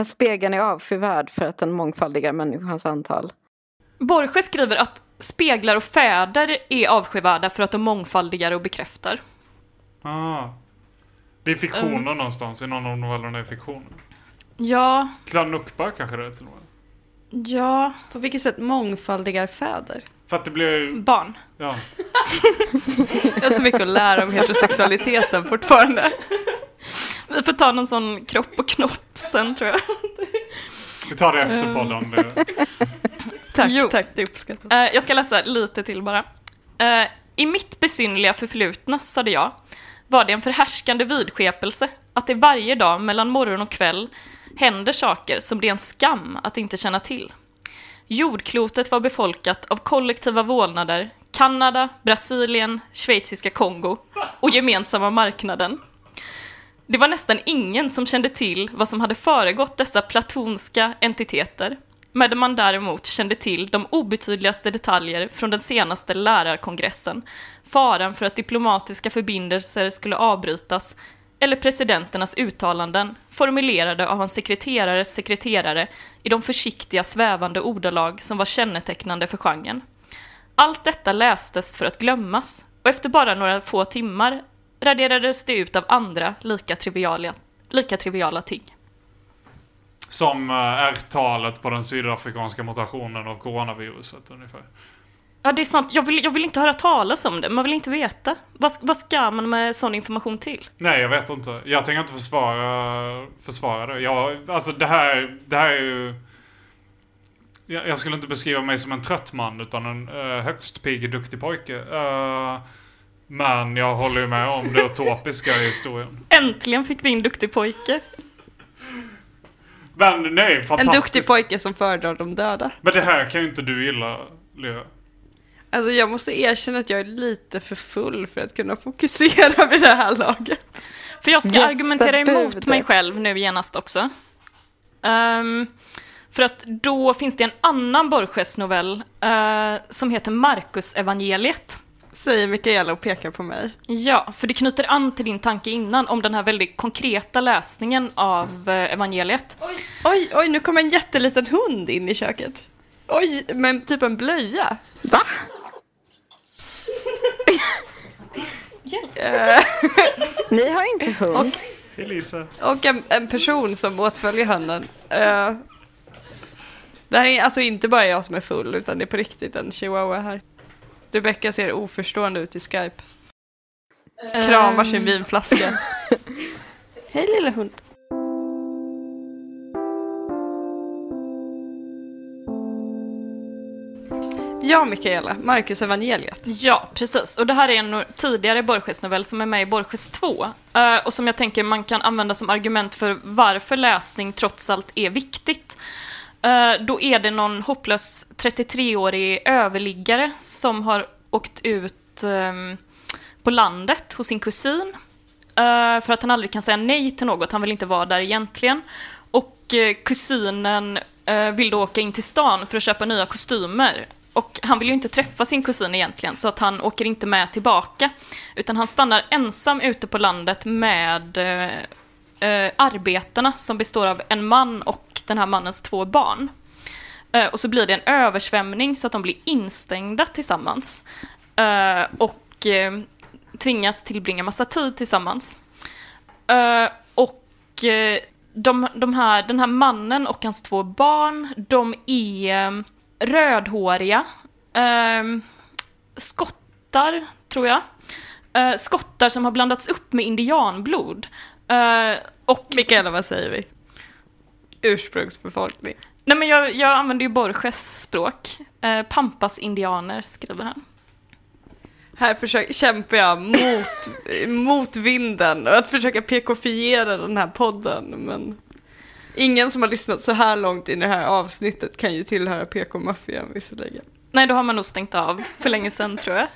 Att spegeln är avskyvärd för att den mångfaldigar människans antal. Borges skriver att speglar och fäder är avskyvärda för att de mångfaldigar och bekräftar. Ah. Det är fiktioner Mm. någonstans i någon av novellerna är fiktioner. Ja, Klanukba kanske det är till och med. Ja, På vilket sätt mångfaldigar fäder? För att det blir... barn. Ja. Jag har så mycket att lära om heterosexualiteten fortfarande. Vi får ta någon sån kropp och knopp sen tror jag. Vi tar det efter podden. Det. Tack, Jo. tack, det uppskattas. Eh, jag ska läsa lite till bara. Eh, I mitt besynliga förflutna, sade jag, var det en förhärskande vidskepelse att det varje dag mellan morgon och kväll händer saker som det är en skam att inte känna till. Jordklotet var befolkat av kollektiva vålnader, Kanada, Brasilien, Schweiziska Kongo och gemensamma marknaden. Det var nästan ingen som kände till vad som hade föregått dessa platonska entiteter, medan man däremot kände till de obetydligaste detaljer från den senaste lärarkongressen, faran för att diplomatiska förbindelser skulle avbrytas, eller presidenternas uttalanden, formulerade av hans sekreterares sekreterare i de försiktiga svävande ordalag som var kännetecknande för genren. Allt detta lästes för att glömmas, och efter bara några få timmar raderades det ut av andra lika triviala, lika triviala ting. Som eh, R-talet på den sydafrikanska mutationen av coronaviruset ungefär. Ja, det är sånt. Jag vill, jag vill inte höra talas om det. Man vill inte veta. Vad, vad ska man med sån information till? Nej, jag vet inte. Jag tänker inte försvara, försvara det. Jag, alltså det här, det här är ju... Jag, jag skulle inte beskriva mig som en trött man utan en uh, högst pigg, duktig pojke. Eh, men jag håller ju med om det utopiska i historien. Äntligen fick vi in duktig pojke. Men nej, En fantastiskt. duktig pojke som föredrar de döda. Men det här kan ju inte du gilla, Lea. Alltså jag måste erkänna att jag är lite för full för att kunna fokusera vid det här laget. För jag ska Gästa argumentera emot mig själv nu genast också. Ehm, för att då finns det en annan Borges-novell eh, som heter Markus evangeliet. Säger Mikaela och pekar på mig. Ja, för det knyter an till din tanke innan om den här väldigt konkreta läsningen av eh, evangeliet. Oj, oj, nu kom en jätteliten hund in i köket. Oj, men typ en blöja. Va? Ni har inte hund? Elisa. och en, en person som åtföljer hunden. Eh, det här är alltså inte bara jag som är full, utan det är på riktigt en chihuahua här. Rebecka ser oförstående ut i Skype. Kramar sin vinflaska. Hej lilla hund. Ja, Mikaela, Marcus evangeliet. Ja, precis. Och det här är en tidigare Borges-novell som är med i Borges 2. Eh, och som jag tänker man kan använda som argument för varför läsning trots allt är viktigt. Eh, då är det någon hopplös 33-årig överliggare som har åkt ut ehm, på landet hos sin kusin. Eh, för att han aldrig kan säga nej till något, han vill inte vara där egentligen. Och kusinen vill då åka in till stan för att köpa nya kostymer. Och han vill ju inte träffa sin kusin egentligen, så att han åker inte med tillbaka. Utan han stannar ensam ute på landet med eh, eh, arbetarna som består av en man och den här mannens två barn. Eh, och så blir det en översvämning så att de blir instängda tillsammans. Eh, och eh, tvingas tillbringa massa tid tillsammans. Eh, och eh, de, de här, den här mannen och hans två barn, de är rödhåriga, eh, skottar, tror jag. Eh, skottar som har blandats upp med indianblod. Eh, Och Mikaela, vad säger vi? Ursprungsbefolkning. Nej men jag, jag använder ju Borges språk. Eh, Pampas indianer skriver han. Här försöker, kämpar jag mot, mot vinden och att försöka PK-fiera den här podden. Men ingen som har lyssnat så här långt i det här avsnittet kan ju tillhöra PK-maffian visserligen. Nej, då har man nog stängt av för länge sedan tror jag.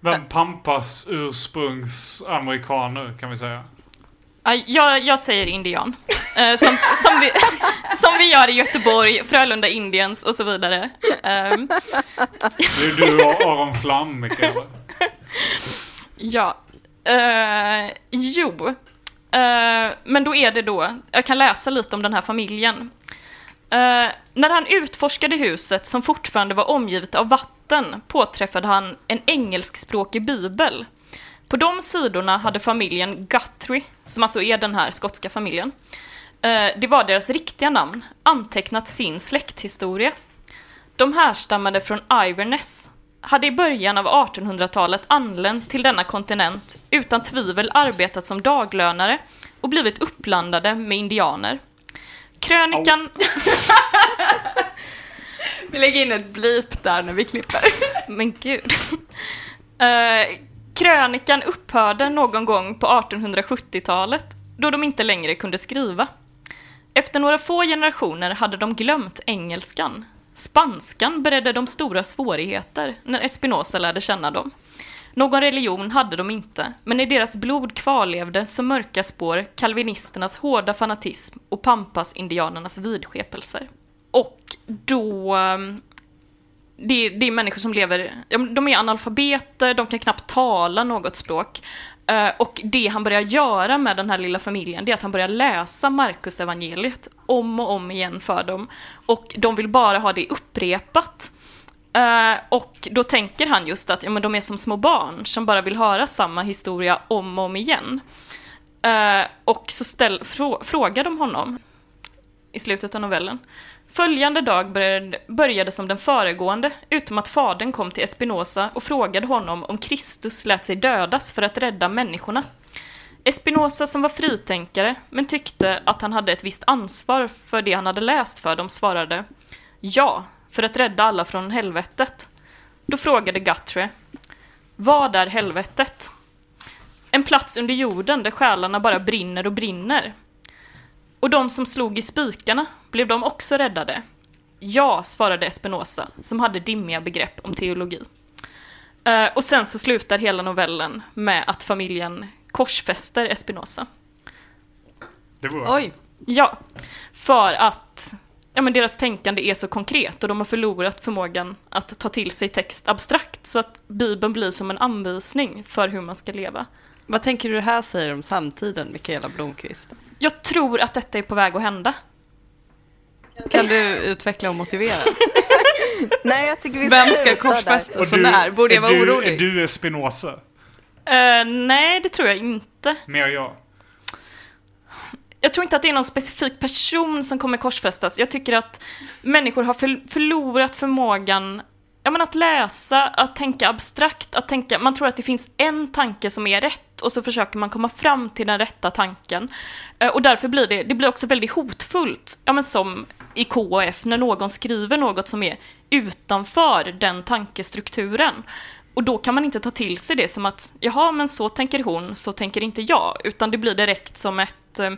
Men Pampas ursprungsamerikaner kan vi säga. Ja, Jag, jag säger indian. Eh, som, som, vi, som vi gör i Göteborg, Frölunda Indians och så vidare. Ehm, Det är du och Aron Flam, Mikaela. ja. Eh, jo. Eh, men då är det då, jag kan läsa lite om den här familjen. Uh, när han utforskade huset som fortfarande var omgivet av vatten påträffade han en engelskspråkig bibel. På de sidorna hade familjen Guthrie, som alltså är den här skotska familjen, uh, det var deras riktiga namn, antecknat sin släkthistoria. De härstammade från Iverness, hade i början av 1800-talet anlänt till denna kontinent, utan tvivel arbetat som daglönare och blivit uppblandade med indianer. Krönikan... Vi lägger in ett blip där när vi klipper. Men gud. Eh, krönikan upphörde någon gång på 1870-talet då de inte längre kunde skriva. Efter några få generationer hade de glömt engelskan. Spanskan beredde dem stora svårigheter när Espinosa lärde känna dem. Någon religion hade de inte, men i deras blod kvarlevde som mörka spår kalvinisternas hårda fanatism och pampas-indianernas vidskepelser. Och då ehm, det är, det är människor som lever, de är analfabeter, de kan knappt tala något språk. Eh, och det han börjar göra med den här lilla familjen, det är att han börjar läsa Markus evangeliet om och om igen för dem. Och de vill bara ha det upprepat. Eh, och då tänker han just att ja, men de är som små barn som bara vill höra samma historia om och om igen. Eh, och så ställ, frå, frågar de honom i slutet av novellen. Följande dag började, började som den föregående, utom att fadern kom till Espinosa och frågade honom om Kristus lät sig dödas för att rädda människorna. Espinosa som var fritänkare, men tyckte att han hade ett visst ansvar för det han hade läst för dem, svarade Ja, för att rädda alla från helvetet. Då frågade Guthrie Vad är helvetet? En plats under jorden där själarna bara brinner och brinner. Och de som slog i spikarna, blev de också räddade? Ja, svarade Espinosa, som hade dimmiga begrepp om teologi. Eh, och sen så slutar hela novellen med att familjen korsfäster Espinosa. Det var Oj. Ja, för att ja, men deras tänkande är så konkret och de har förlorat förmågan att ta till sig text abstrakt så att Bibeln blir som en anvisning för hur man ska leva. Vad tänker du det här säger om samtiden, Mikaela Blomqvist? Jag tror att detta är på väg att hända. Kan du utveckla och motivera? Nej, jag tycker vi Vem ska korsfästas och när? Borde jag vara är du, orolig? Är du Espinosa? Eh, nej, det tror jag inte. Mer jag. Jag tror inte att det är någon specifik person som kommer korsfästas. Jag tycker att människor har för, förlorat förmågan ja, men att läsa, att tänka abstrakt, att tänka, man tror att det finns en tanke som är rätt och så försöker man komma fram till den rätta tanken. Eh, Och därför blir det, det blir också väldigt hotfullt, ja men som i KF, när någon skriver något som är utanför den tankestrukturen. Och då kan man inte ta till sig det som att, jaha, men så tänker hon, så tänker inte jag, utan det blir direkt som ett, eh,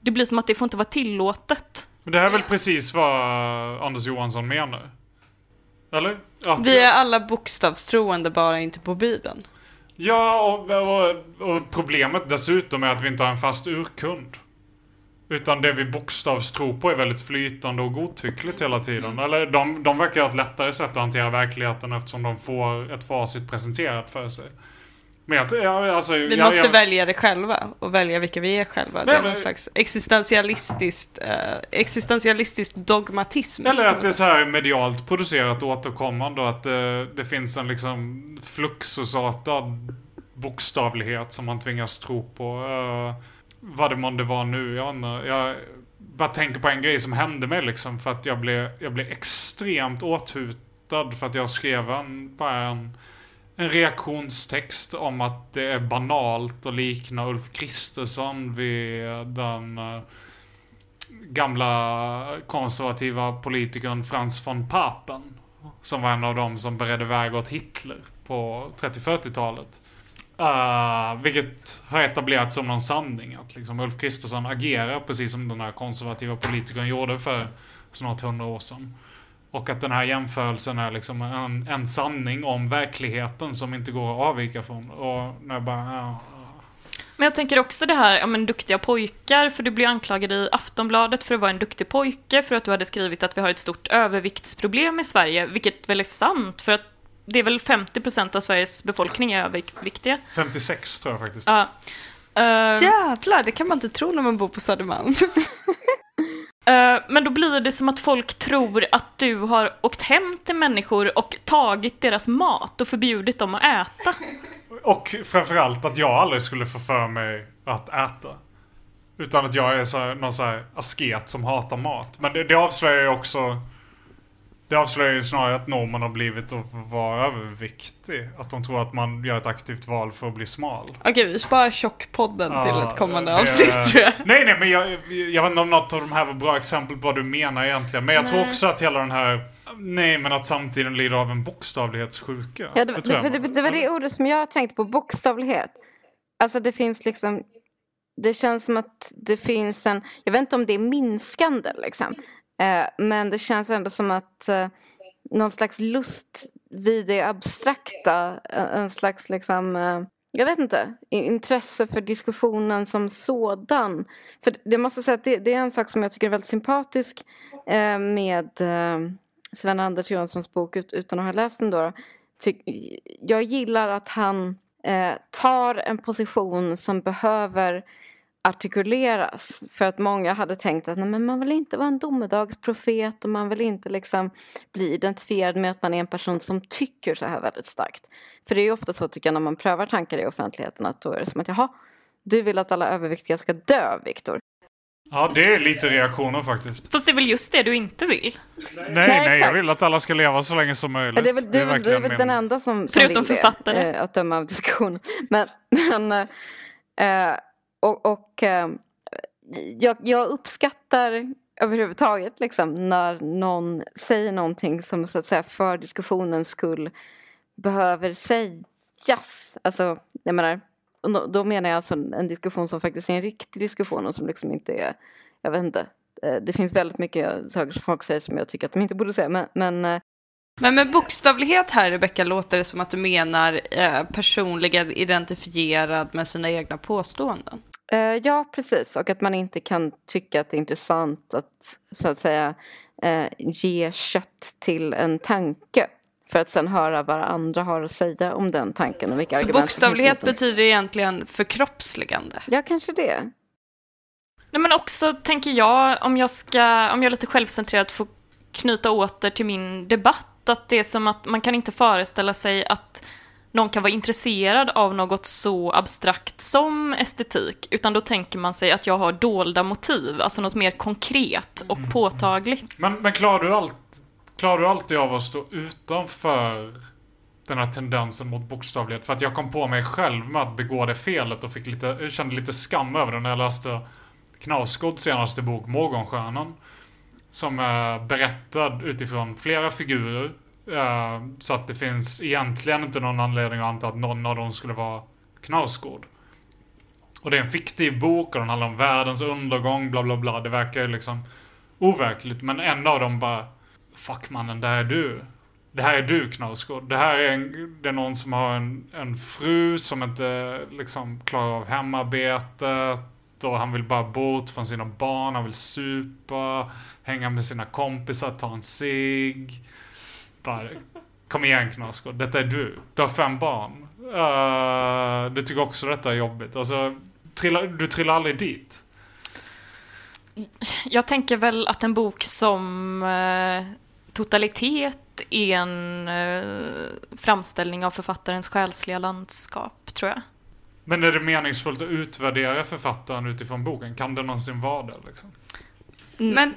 det blir som att det får inte vara tillåtet. Men det här är väl precis vad Anders Johansson menar? Eller? Att, Vi är alla bokstavstroende, bara inte på Bibeln. Ja, och, och, och problemet dessutom är att vi inte har en fast urkund. Utan det vi bokstavstror på är väldigt flytande och godtyckligt hela tiden. Eller de, de verkar ha ett lättare sätt att hantera verkligheten eftersom de får ett facit presenterat för sig. Men jag, ja, alltså, Vi jag, måste jag, välja det själva och välja vilka vi är själva. Det är Men- någon slags existentialistiskt, eh, existentialistisk dogmatism. Eller att det är så här medialt producerat återkommande och att eh, det finns en liksom fluxusartad bokstavlighet som man tvingas tro på. Uh, vad det månde var nu, jag. Jag bara tänker på en grej som hände mig liksom för att jag blev, jag blev extremt åthutad för att jag skrev en, bara en, en reaktionstext om att det är banalt att likna Ulf Kristersson vid den eh, gamla konservativa politikern Frans von Papen. Som var en av dem som beredde väg åt Hitler på 30-40-talet. Uh, eh, vilket har etablerats som någon sanning. Att liksom Ulf Kristersson agerar precis som den här konservativa politikern gjorde för snart hundra år sedan. Och att den här jämförelsen är liksom en, en sanning om verkligheten som inte går att avvika från. Och när jag bara, ja, Men jag tänker också det här, ja men duktiga pojkar, för du blir anklagad i Aftonbladet för att vara en duktig pojke, för att du hade skrivit att vi har ett stort överviktsproblem i Sverige, vilket väl är sant, för att det är väl 50% av Sveriges befolkning är överviktiga. 56 tror jag faktiskt. Ja. Eh, Jävlar, det kan man inte tro när man bor på Södermalm. Eh, men då blir det som att folk tror att du har åkt hem till människor och tagit deras mat och förbjudit dem att äta. Och framförallt att jag aldrig skulle få för mig att äta. Utan att jag är så här, någon så här asket som hatar mat. Men det, det avslöjar ju också... Det avslöjar ju snarare att normen har blivit att vara överviktig. Att de tror att man gör ett aktivt val för att bli smal. Okej, vi sparar tjockpodden till Ja, ett kommande det- avsnitt tror jag. Nej, nej, men jag, jag vet inte om något av de här var bra exempel på vad du menar egentligen. Men jag tror Nej. också att hela den här... Nej, men att samtiden lider av en bokstavlighetssjuka. Ja, det, tror det, jag. det, det var det ordet som jag tänkte på, bokstavlighet. Alltså det finns liksom, det känns som att det finns en, jag vet inte om det är minskande liksom. Eh, men det känns ändå som att eh, någon slags lust vid det abstrakta, en, slags liksom, eh, jag vet inte, intresse för diskussionen som sådan. För det måste säga att det, det är en sak som jag tycker är väldigt sympatisk eh, med eh, Sven Anders Jonssons bok ut, utan att ha läst den då. jag gillar att han eh, tar en position som behöver artikuleras. För att många hade tänkt att nej, men man vill inte vara en domedagsprofet och man vill inte liksom bli identifierad med att man är en person som tycker så här väldigt starkt. För det är ju ofta så tycker jag när man prövar tankar i offentligheten att då är det som att jaha, du vill att alla överviktiga ska dö, Viktor. Ja, det är lite reaktioner faktiskt. Fast det är väl just det du inte vill? Nej, nej, jag exakt. vill att alla ska leva så länge som möjligt. Ja, det är väl, det är det är väl min- den enda som, som Förutom vill det, författare. eh, att döma av diskussionen. Men, men eh, och, och eh, jag, jag uppskattar överhuvudtaget liksom när någon säger någonting som så att säga för diskussionens skull behöver sägas. Alltså, jag menar, då, menar jag alltså en diskussion som faktiskt är en riktig diskussion och som liksom inte är, jag vet inte, eh, det finns väldigt mycket saker som folk säger som jag tycker att de inte borde säga. Men, men eh, Men med bokstavlighet här, Rebecka, låter det som att du menar eh, personligen identifierad med sina egna påståenden. Eh, ja, precis. Och att man inte kan tycka att det är intressant att så att säga eh, ge kött till en tanke. För att sen höra vad andra har att säga om den tanken och vilka Så argument som bokstavlighet betyder egentligen förkroppsligande. Ja, kanske det. Nej, men också tänker jag, om jag ska, om jag lite självcentrerat får knyta åter till min debatt, att det är som att man kan inte föreställa sig att någon kan vara intresserad av något så abstrakt som estetik, utan då tänker man sig att jag har dolda motiv, alltså något mer konkret och påtagligt. Men, men klarar, du allt, klarar du alltid av att stå utanför den här tendensen mot bokstavlighet? För att jag kom på mig själv med att begå det felet och fick lite, kände lite skam över det när jag läste Knausgårds senaste bok Morgonstjärnan. Som är berättad utifrån flera figurer. Så att det finns egentligen inte någon anledning att anta att någon av dem skulle vara Knausgård. Och det är en fiktiv bok och den handlar om världens undergång, bla bla bla. Det verkar ju liksom overkligt. Men en av dem bara Fuck mannen, det här är du. Det här är du Knausgård. Det här är, en, det är någon som har en, en fru som inte liksom klarar av hemarbetet. Och han vill bara bort från sina barn. Han vill supa, hänga med sina kompisar, ta en cigg. Bara, kom igen Knausgård, detta är du. Du har fem barn. Uh, du tycker också detta är jobbigt. Alltså, trillar, du trillar aldrig dit. Jag tänker väl att en bok som eh, Totalitet är en eh, framställning av författarens själsliga landskap, tror jag. Men är det meningsfullt att utvärdera författaren utifrån boken? Kan det någonsin vara det? Liksom? Men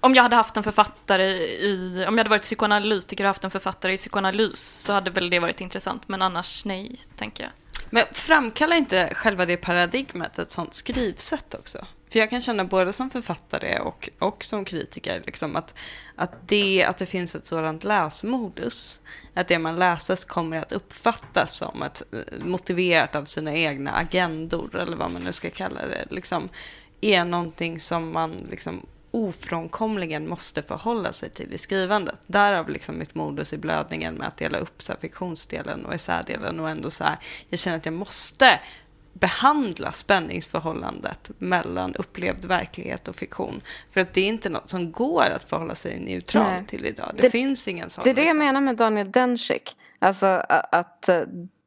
om jag hade haft en författare i, om jag hade varit psykoanalytiker och haft en författare i psykoanalys så hade väl det varit intressant, men annars nej, tänker jag. Men framkallar inte själva det paradigmet ett sånt skrivsätt också? För jag kan känna både som författare och, och som kritiker liksom att, att, det, att det finns ett sådant läsmodus. Att det man läses kommer att uppfattas som ett, eh, motiverat av sina egna agendor, eller vad man nu ska kalla det, liksom, är någonting som man liksom ofrånkomligen måste förhålla sig till i skrivandet. Därav liksom mitt modus i blödningen med att dela upp så fiktionsdelen och essädelen och ändå så här, jag känner att jag måste behandla spänningsförhållandet mellan upplevd verklighet och fiktion. För att det är inte något som går att förhålla sig neutralt till idag. Det, Det- finns ingen sån. Det är det jag liksom. menar med Daniel Dencik. Alltså att eh,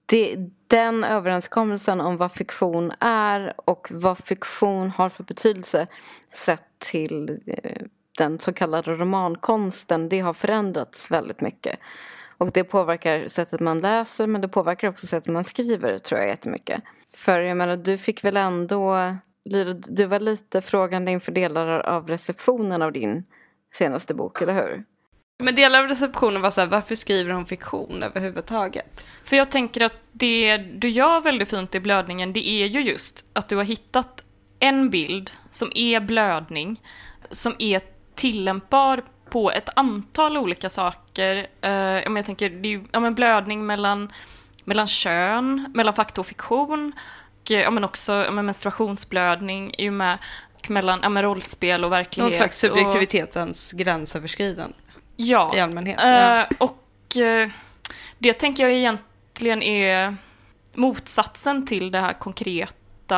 det, den överenskommelsen om vad fiktion är och vad fiktion har för betydelse sett till eh, den så kallade romankonsten, det har förändrats väldigt mycket. Och det påverkar sättet man läser men det påverkar också sättet man skriver tror jag jättemycket. För jag menar du fick väl ändå, du var lite frågande inför delar av receptionen av din senaste bok, eller hur? Men delar av receptionen var så här, varför skriver hon fiktion överhuvudtaget? För jag tänker att det du gör väldigt fint i blödningen, det är ju just att du har hittat en bild som är blödning, som är tillämpbar på ett antal olika saker. Uh, jag tänker, det är ju ja, men blödning mellan, mellan kön, mellan fakta och fiktion, och ja, men också ja, men menstruationsblödning är ju med, och mellan ja, men rollspel och verklighet. Någon slags och- subjektivitetens gränsöverskridande Ja. i allmänhet. ja. Eh, och eh, det tänker jag egentligen är motsatsen till det här konkreta,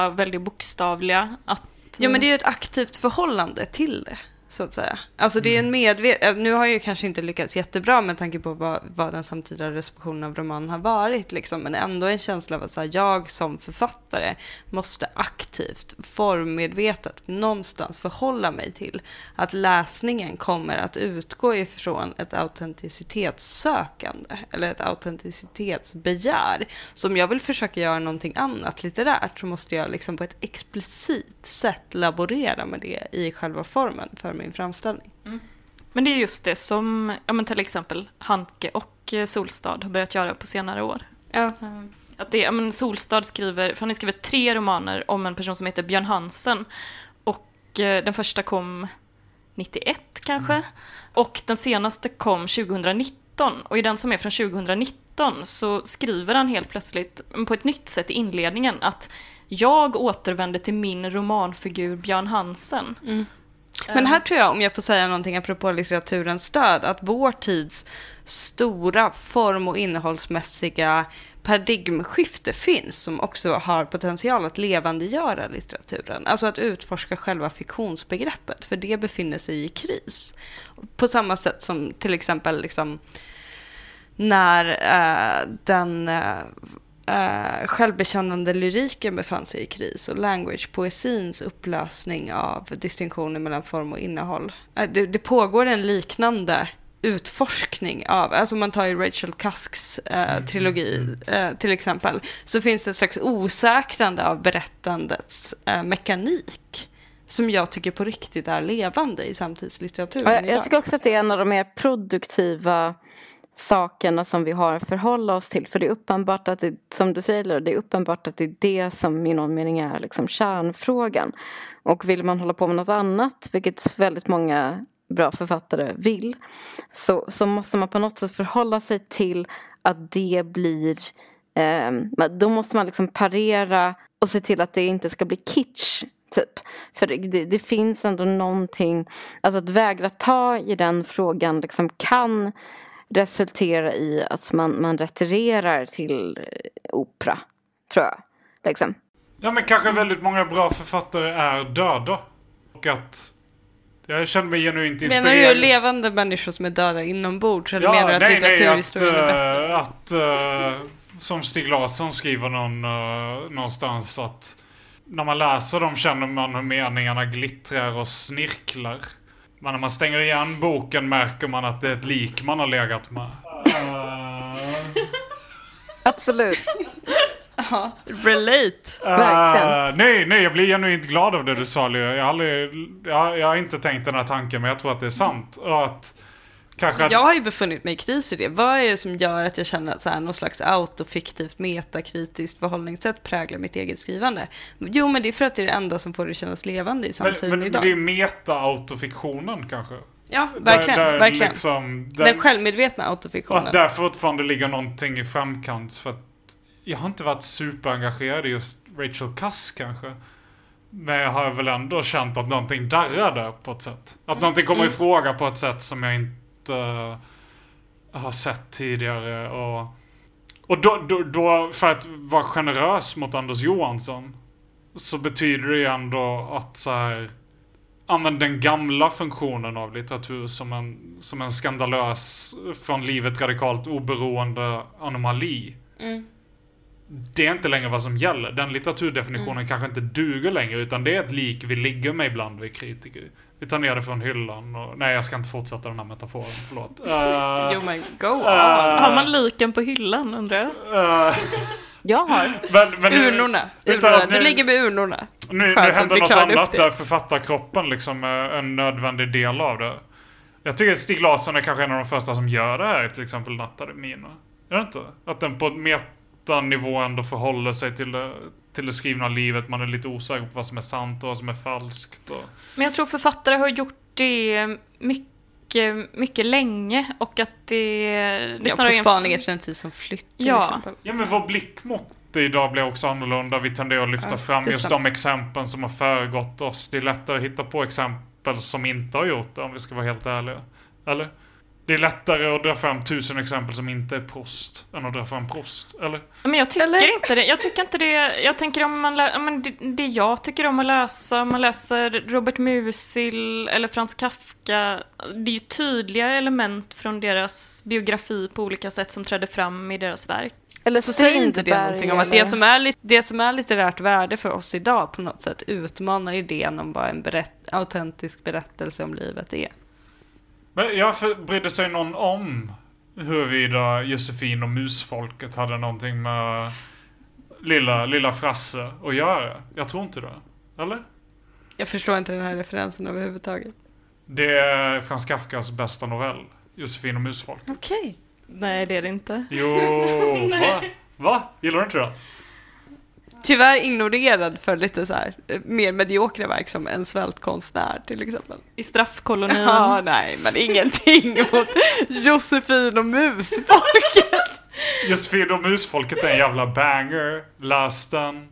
väldigt bokstavliga. Att, Ja, men det är ju ett aktivt förhållande till det, så att säga. Alltså det är en medveten... Nu har jag ju kanske inte lyckats jättebra med tanke på vad, vad den samtida receptionen av romanen har varit, liksom, men ändå en känsla av att här, jag som författare måste aktivt, formmedvetet, någonstans förhålla mig till att läsningen kommer att utgå ifrån ett autenticitetssökande, eller ett autenticitetsbegär. Så om jag vill försöka göra någonting annat litterärt så måste jag liksom på ett explicit sätt laborera med det i själva formen för min framställning. Men det är just det som ja, men till exempel Handke och eh, Solstad har börjat göra på senare år. Ja. Eh, Att det, ja, men Solstad skriver, för han har skrivit tre romaner om en person som heter Björn Hansen. Och eh, den första kom 91 kanske. Och den senaste kom 2019. Och i den som är från 2019 så skriver han helt plötsligt men på ett nytt sätt i inledningen att jag återvänder till min romanfigur Björn Hansen. Men här tror jag, om jag får säga någonting apropå litteraturens stöd, att vår tids stora form och innehållsmässiga paradigmskifte finns som också har potential att levandegöra litteraturen. Alltså att utforska själva fiktionsbegreppet, för det befinner sig i kris. På samma sätt som till exempel liksom när eh, den eh, eh, självbekännande lyriken befann sig i kris och language-poesins upplösning av distinktioner mellan form och innehåll. Eh, det, det pågår en liknande utforskning av, alltså man tar ju Rachel Cusks eh, trilogi eh, till exempel, så finns det ett slags osäkrande av berättandets eh, mekanik som jag tycker på riktigt är levande i samtidslitteraturen Ja, jag, jag tycker också att det är en av de mer produktiva sakerna som vi har att förhålla oss till. För det är uppenbart att det, som du säger, det är uppenbart att det är det som i någon mening är liksom kärnfrågan. Och vill man hålla på med något annat, vilket väldigt många bra författare vill, så, så måste man på något sätt förhålla sig till att det blir eh, då måste man liksom parera och se till att det inte ska bli kitsch. Typ. För det, det, det finns ändå någonting, alltså att vägra ta i den frågan liksom kan resultera i att man, man retirerar till eh, opera, tror jag. Liksom. Ja men kanske väldigt många bra författare är döda. Och att jag känner mig genuint inspirerad. Menar du levande människor som är döda inombords eller menar du att nej, nej, att, litteraturhistorien är bättre? eh, att eh, som Stig Larsson skriver någon, eh, någonstans att när man läser dem känner man hur meningarna glittrar och snirklar. Men när man stänger igen boken märker man att det är ett lik man har legat med. Absolut. Ja, relate. Uh, nej, nej, jag blir genuint glad av det du sa Leo. Jag har, aldrig, jag, jag har inte tänkt den här tanken, men jag tror att det är sant. Och att, att, Jag har ju befunnit mig i kris i det. Vad är det som gör att jag känner att så här, någon slags autofiktivt metakritiskt förhållningssätt präglar mitt eget skrivande? Jo, men det är för att det är det enda som får det kännas levande i men, samtiden men, men idag. det är meta-autofiktionen kanske? Ja, verkligen. Där- där verkligen. liksom- där- Den självmedvetna autofiktionen. att där fortfarande ligger någonting i framkant. För att jag har inte varit superengagerad i just Rachel Cusk kanske. Men jag har väl ändå känt att någonting darrar där på ett sätt. Att någonting kommer Mm. i fråga på ett sätt som jag inte eh, har sett tidigare. Och, och då, då, då, för att vara generös mot Anders Johansson. Så betyder det ju ändå att så här. Använd den gamla funktionen av litteratur som en, som en skandalös, från livet radikalt oberoende anomali. Mm. Det är inte längre vad som gäller. Den litteraturdefinitionen Mm. kanske inte duger längre, utan det är ett lik vi ligger med ibland, vi kritiker. Vi tar ner det från hyllan och... Nej, jag ska inte fortsätta den här metaforen, förlåt. Uh, Jo, men go on. Har man liken på hyllan undrar jag? uh, Jag har. men, men, Urnorna. urnorna. nu- ligger med urnorna. Nu, nu händer något annat det. där författarkroppen liksom är en nödvändig del av det. Jag tycker att Stig Larsson är kanske en av de första som gör det här, till exempel Nattade mina. Är det inte? Att den på ett metanivå ändå förhåller sig till det, till det skrivna livet. Man är lite osäker på vad som är sant och vad som är falskt. Och... Men jag tror författare har gjort det mycket, mycket länge och att det... det är Ja, snarare på en- spaning efter en tid som flytt till Ja. exempel. Ja men vår blickmått idag blir också annorlunda. Vi tenderar att lyfta Ja, fram just de exempel som har föregått oss. Det är lättare att hitta på exempel som inte har gjort det om vi ska vara helt ärliga. Eller? Det är lättare att dra fram tusen exempel som inte är Prost än att dra fram Prost. Eller? Men jag tycker Eller? inte det. Jag tycker inte det. Jag tänker om man lä- ja, men det, det jag tycker om att läsa, om man läser Robert Musil eller Frans Kafka. Det är ju tydliga element från deras biografi på olika sätt som trädde fram i deras verk. Eller Så säger inte det någonting om att det som, är, lit- det som är litterärt värde för oss idag på något sätt utmanar idén om vad en berätt, autentisk berättelse om livet är? Men jag brydde sig någon om huruvida Josefin och musfolket hade någonting med lilla, lilla Frasse att göra? Jag tror inte det. Eller? Jag förstår inte den här referensen överhuvudtaget. Det är Frans Kafkas bästa novell. Josefin och musfolket. Okej. Nej, det är det inte. Jo, va? Va? Gillar du inte det? Tyvärr ignorerad för lite så här eh, mer mediokra verk som En svältkonstnär till exempel. I straffkolonin. Ja, nej, men ingenting mot Josefin och musfolket. Josefin och musfolket är en jävla banger. Läs den.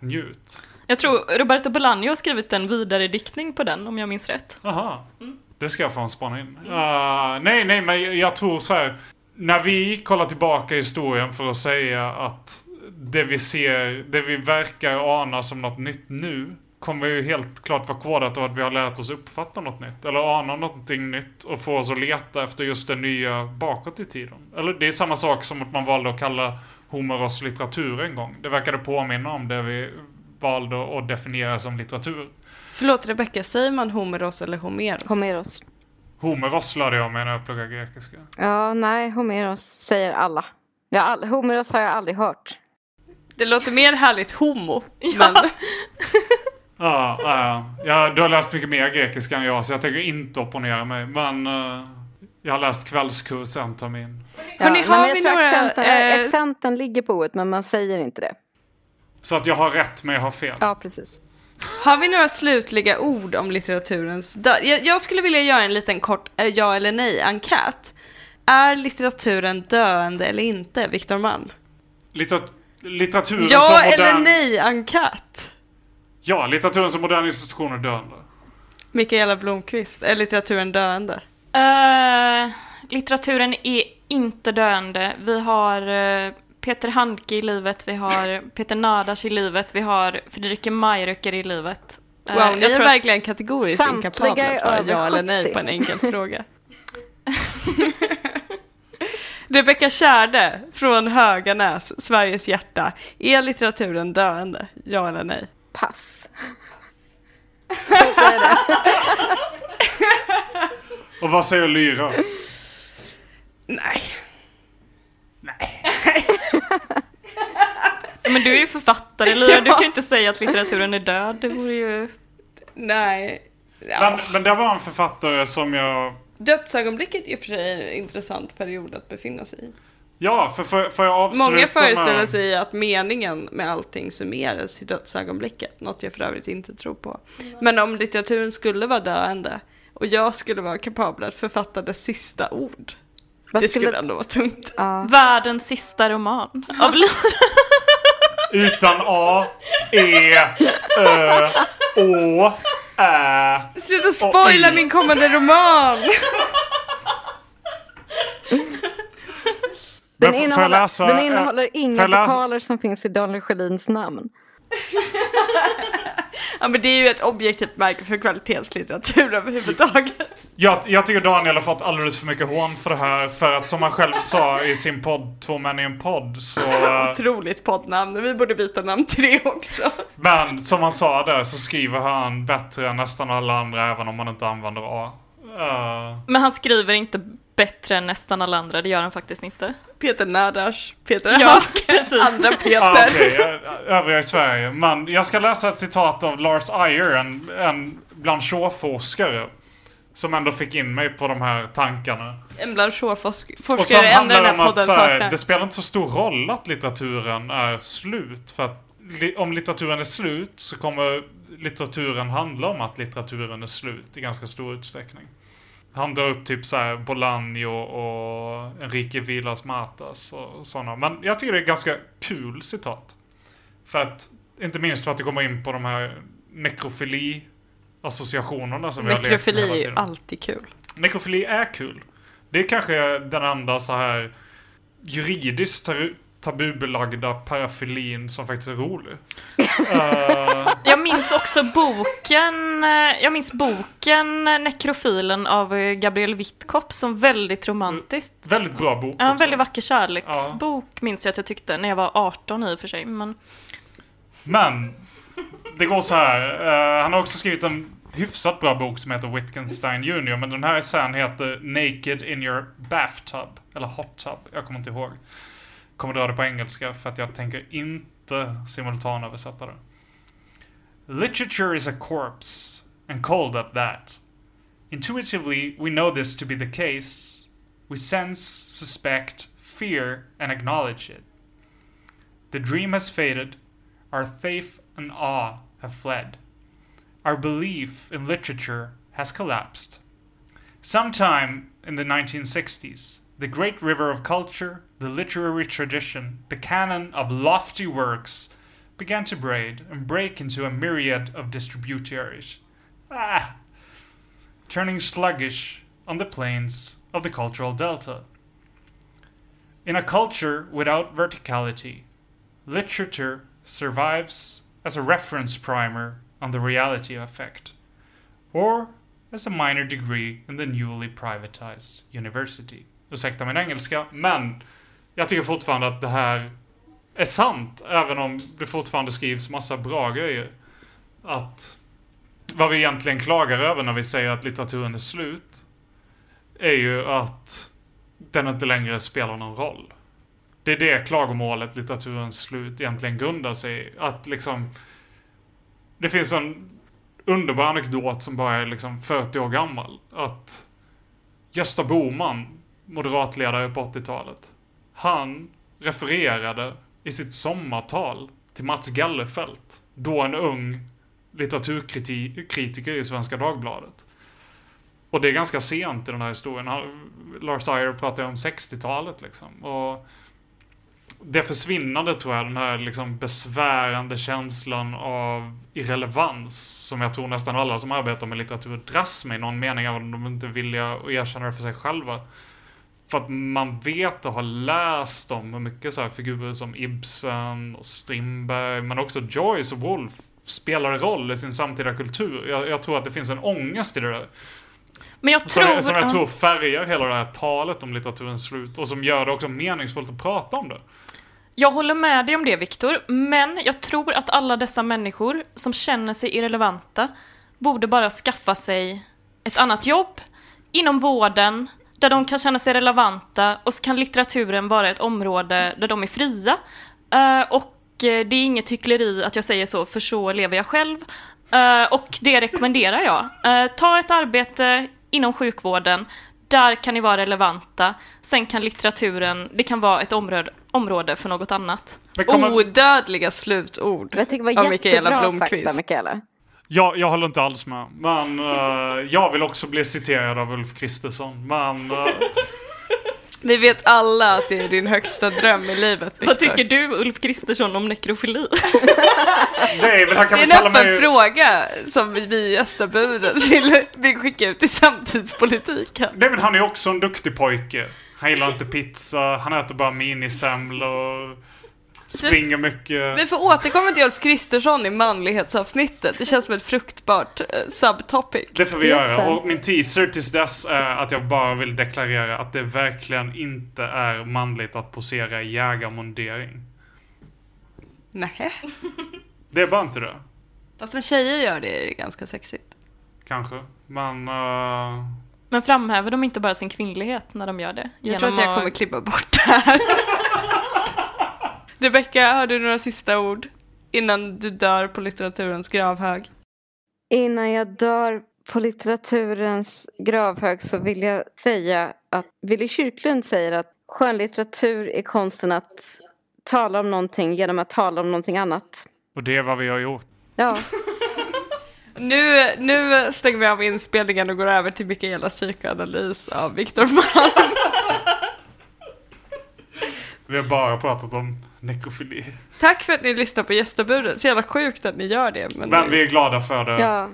Njut. Jag tror Roberto Bolaño har skrivit en vidare diktning på den, om jag minns rätt. Aha. Det ska jag fan spana in. Uh, nej, nej, men jag tror så här. När vi kollar tillbaka i historien för att säga att det vi ser, det vi verkar ana som något nytt nu kommer ju helt klart vara kodat av att vi har lärt oss uppfatta något nytt. Eller ana någonting nytt och få oss att leta efter just det nya bakåt i tiden. Eller det är samma sak som att man valde att kalla Homeros litteratur en gång. Det verkade påminna om det vi valde att definiera som litteratur. Förlåt Rebecka, säger man Homeros eller Homeros? Homeros. Homeros lärde jag mig när jag pluggade grekiska. Ja, nej, Homeros säger alla. Jag all, Homeros har jag aldrig hört. Det låter mer härligt homo, men Ja, ja, ja, du har läst mycket mer grekiska än jag så jag tänker inte opponera mig. Men eh, jag har läst kvällskurs en termin. Ja, Hörrni, har men vi några, Accenten, eh, accenten ligger på ordet, men man säger inte det. Så att jag har rätt men jag har fel. Ja, precis. har vi några slutliga ord om litteraturens död? Jag, jag skulle vilja göra en liten kort eh, ja eller nej-enkät. Är litteraturen döende eller inte, Viktor Mann? Litter- litteraturen Ja som modern... eller nej-enkät? Ja, litteraturen som modern institution är döende. Mikaela Blomqvist, är litteraturen döende? Eh, litteraturen är inte döende. Vi har eh, Peter Handke i livet, vi har Peter Nadas i livet, vi har Fredrike Mayröcker i livet. Eh, Wow, jag ni är verkligen kategoriskt inkapabla att svara ja eller nej 70. på en enkel fråga. Rebecka Kärde från Höganäs, Sveriges hjärta. Är litteraturen döende? Ja eller nej? Pass. Och vad säger Lyra? Nej. Men men du är ju författare Lyra, du kan ju inte säga att litteraturen är död. Det vore ju... Nej. Men, men det var en författare som jag... Dödsögonblicket är för sig en intressant period att befinna sig i. Ja, för, för, för jag avsluta Många föreställer med... sig att meningen med allting summeras i dödsögonblicket, något jag för övrigt inte tror på. Men om litteraturen skulle vara döende och jag skulle vara kapabel att författa dess sista ord, Vad det skulle skulle- ändå vara tungt. Ja. Världens sista roman av. Utan A, E, Ö, Å, Ä. Sluta spoila min kommande roman! Den, innehåller, den eh, innehåller inga vokaler som finns i Daniel Sjölins namn. Ja men det är ju ett objektivt märke för kvalitetslitteratur överhuvudtaget. Jag, jag tycker Daniel har fått alldeles för mycket hån för det här. För att som han själv sa i sin podd, Två män i en podd, så... Otroligt poddnamn, vi borde byta namn till det också. Men som han sa där så skriver han bättre än nästan alla andra även om man inte använder A. Eh, Men han skriver inte bättre än nästan alla andra, det gör han faktiskt inte. Peter Närdars, Peter Ja, precis. andra Peter. ah, okej, eh, övriga i Sverige. Men jag ska läsa ett citat av Lars Eier, en, en Blanchot-forskare. Som ändå fick in mig på de här tankarna. En Blanchot-forskare handlar den här att podden så här, det spelar inte så stor roll att litteraturen är slut. För att li om litteraturen är slut så kommer litteraturen handla om att litteraturen är slut i ganska stor utsträckning. Han drar upp typ så här Bolaño och Enrique Villas Matas och sådana. Men jag tycker det är ganska kul citat. För att, inte minst för att det kommer in på de här nekrofili-associationerna som vi har lekt med Nekrofili är alltid kul. Nekrofili är kul. Det är kanske den enda så här juridiskt tar- tabubelagda parafilin som faktiskt är rolig. Jag minns också boken, eh, jag minns boken eh, Nekrofilen av eh, Gabriel Wittkop som väldigt romantiskt. väldigt bra bok Ja, en väldigt vacker kärleksbok minns jag att jag tyckte när jag var 18 i och för sig. Men Men, det går så här. eh, han har också skrivit en hyfsat bra bok som heter Wittgenstein Jr. Men den här essän heter Naked in your bathtub. Eller hot tub. Jag kommer inte ihåg. Kommer dra det på engelska för att jag tänker inte simultanöversätta det. Literature is a corpse, and cold at that. Intuitively, we know this to be the case. We sense, suspect, fear, and acknowledge it. The dream has faded, our faith and awe have fled. Our belief in literature has collapsed. Sometime in the 1960s, the great river of culture, the literary tradition, the canon of lofty works began to braid and break into a myriad of distributaries. Ah! Turning sluggish on the plains of the cultural delta. In a culture without verticality, literature survives as a reference primer on the reality of effect, or as a minor degree in the newly privatized university. Ursäkta min engelska, men jag tycker fortfarande att det här är sant, även om det fortfarande skrivs massa bra grejer. Att vad vi egentligen klagar över när vi säger att litteraturen är slut, är ju att den inte längre spelar någon roll. Det är det klagomålet litteraturens slut egentligen grundar sig i. Att liksom... Det finns en underbar anekdot som bara är liksom 40 år gammal. Att Gösta Bohman, moderatledare på 80-talet, han refererade i sitt sommartal till Mats Gallefelt, då en ung litteraturkritiker i Svenska Dagbladet. Och det är ganska sent i den här historien. Lars Eyre pratar ju om 60-talet liksom. Och det försvinnande tror jag, den här liksom besvärande känslan av irrelevans som jag tror nästan alla som arbetar med litteratur dras med i någon mening, även om de inte vill erkänna det för sig själva. För att man vet och har läst om mycket så här figurer som Ibsen och Strindberg, men också Joyce och Woolf spelar roll i sin samtida kultur. Jag, jag tror att det finns en ångest i det där. Men jag Som, tror... som jag ja. tror färgar hela det här talet om litteraturens slut och som gör det också meningsfullt att prata om det. Jag håller med dig om det, Viktor, men jag tror att alla dessa människor som känner sig irrelevanta borde bara skaffa sig ett annat jobb inom vården där de kan känna sig relevanta och så kan litteraturen vara ett område där de är fria. Eh, och eh, det är inget hyckleri att jag säger så, för så lever jag själv. Eh, och det rekommenderar jag. Ta ett arbete inom sjukvården, där kan ni vara relevanta. Sen kan litteraturen, det kan vara ett område, område för något annat. Kommer- Odödliga slutord Jag tycker det av var Mikaela jättebra Blomqvist. sagt Mikaela. Jag, jag håller inte alls med. Men eh, jag vill också bli citerad av Ulf Kristersson. Men eh, Vi vet alla att det är din högsta dröm i livet, Victor. Vad tycker du Ulf Kristersson om nekrofili? nej, men han kan Det är en öppen mig... fråga som vi i gästabudet vill, vill skicka ut i samtidspolitiken. Nej men han är också en duktig pojke. Han gillar inte pizza, han äter bara minisemlor. Springer mycket. Vi får återkomma till Ulf Kristersson i manlighetsavsnittet. Det känns som ett fruktbart eh, subtopic. Det får vi göra. Och min teaser tills dess är att jag bara vill deklarera att det verkligen inte är manligt att posera i jägarmundering. Nej. Det är bara inte det. Fast när tjejer gör det är det ganska sexigt. Kanske. Men... eh, Men framhäver de inte bara sin kvinnlighet när de gör det? Jag tror att jag kommer klippa bort det här. Rebecka, har du några sista ord? Innan du dör på litteraturens gravhög. Innan jag dör på litteraturens gravhög så vill jag säga att Willy Kyrklund säger att skönlitteratur är konsten att tala om någonting genom att tala om någonting annat. och det är vad vi har gjort. Ja, Nu, nu stänger vi av inspelningen och går över till Mikaelas psykoanalys av Viktor Malm. Vi har bara pratat om nekrofili. Tack för att ni lyssnar på gästabudet. Så jävla sjukt att ni gör det. Men, Men vi är glada för det. ja.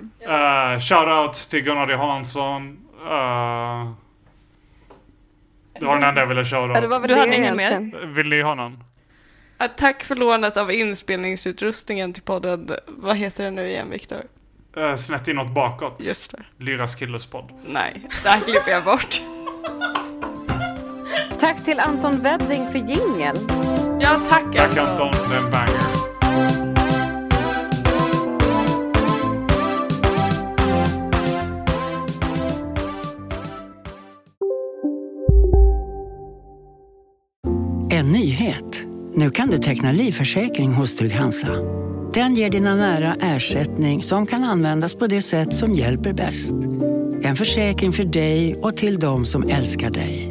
Uh, Shoutout till Gunnar D. Hansson. Uh, det var den enda jag ville ja, det var väl Du det hade ingen egentligen. Vill ni ha någon? Ja, tack för lånet av inspelningsutrustningen till podden. Vad heter den nu igen, Viktor? Uh, snett inåt bakåt. Just det. Lyras Killers podd. Nej, det här klipper jag bort. Tack till Anton Wedding för jingel. Ja, tack, Tack Anton, det är en banger. En nyhet. Nu kan du teckna livförsäkring hos Trygg-Hansa. Den ger dina nära ersättning som kan användas på det sätt som hjälper bäst. En försäkring för dig och till de som älskar dig.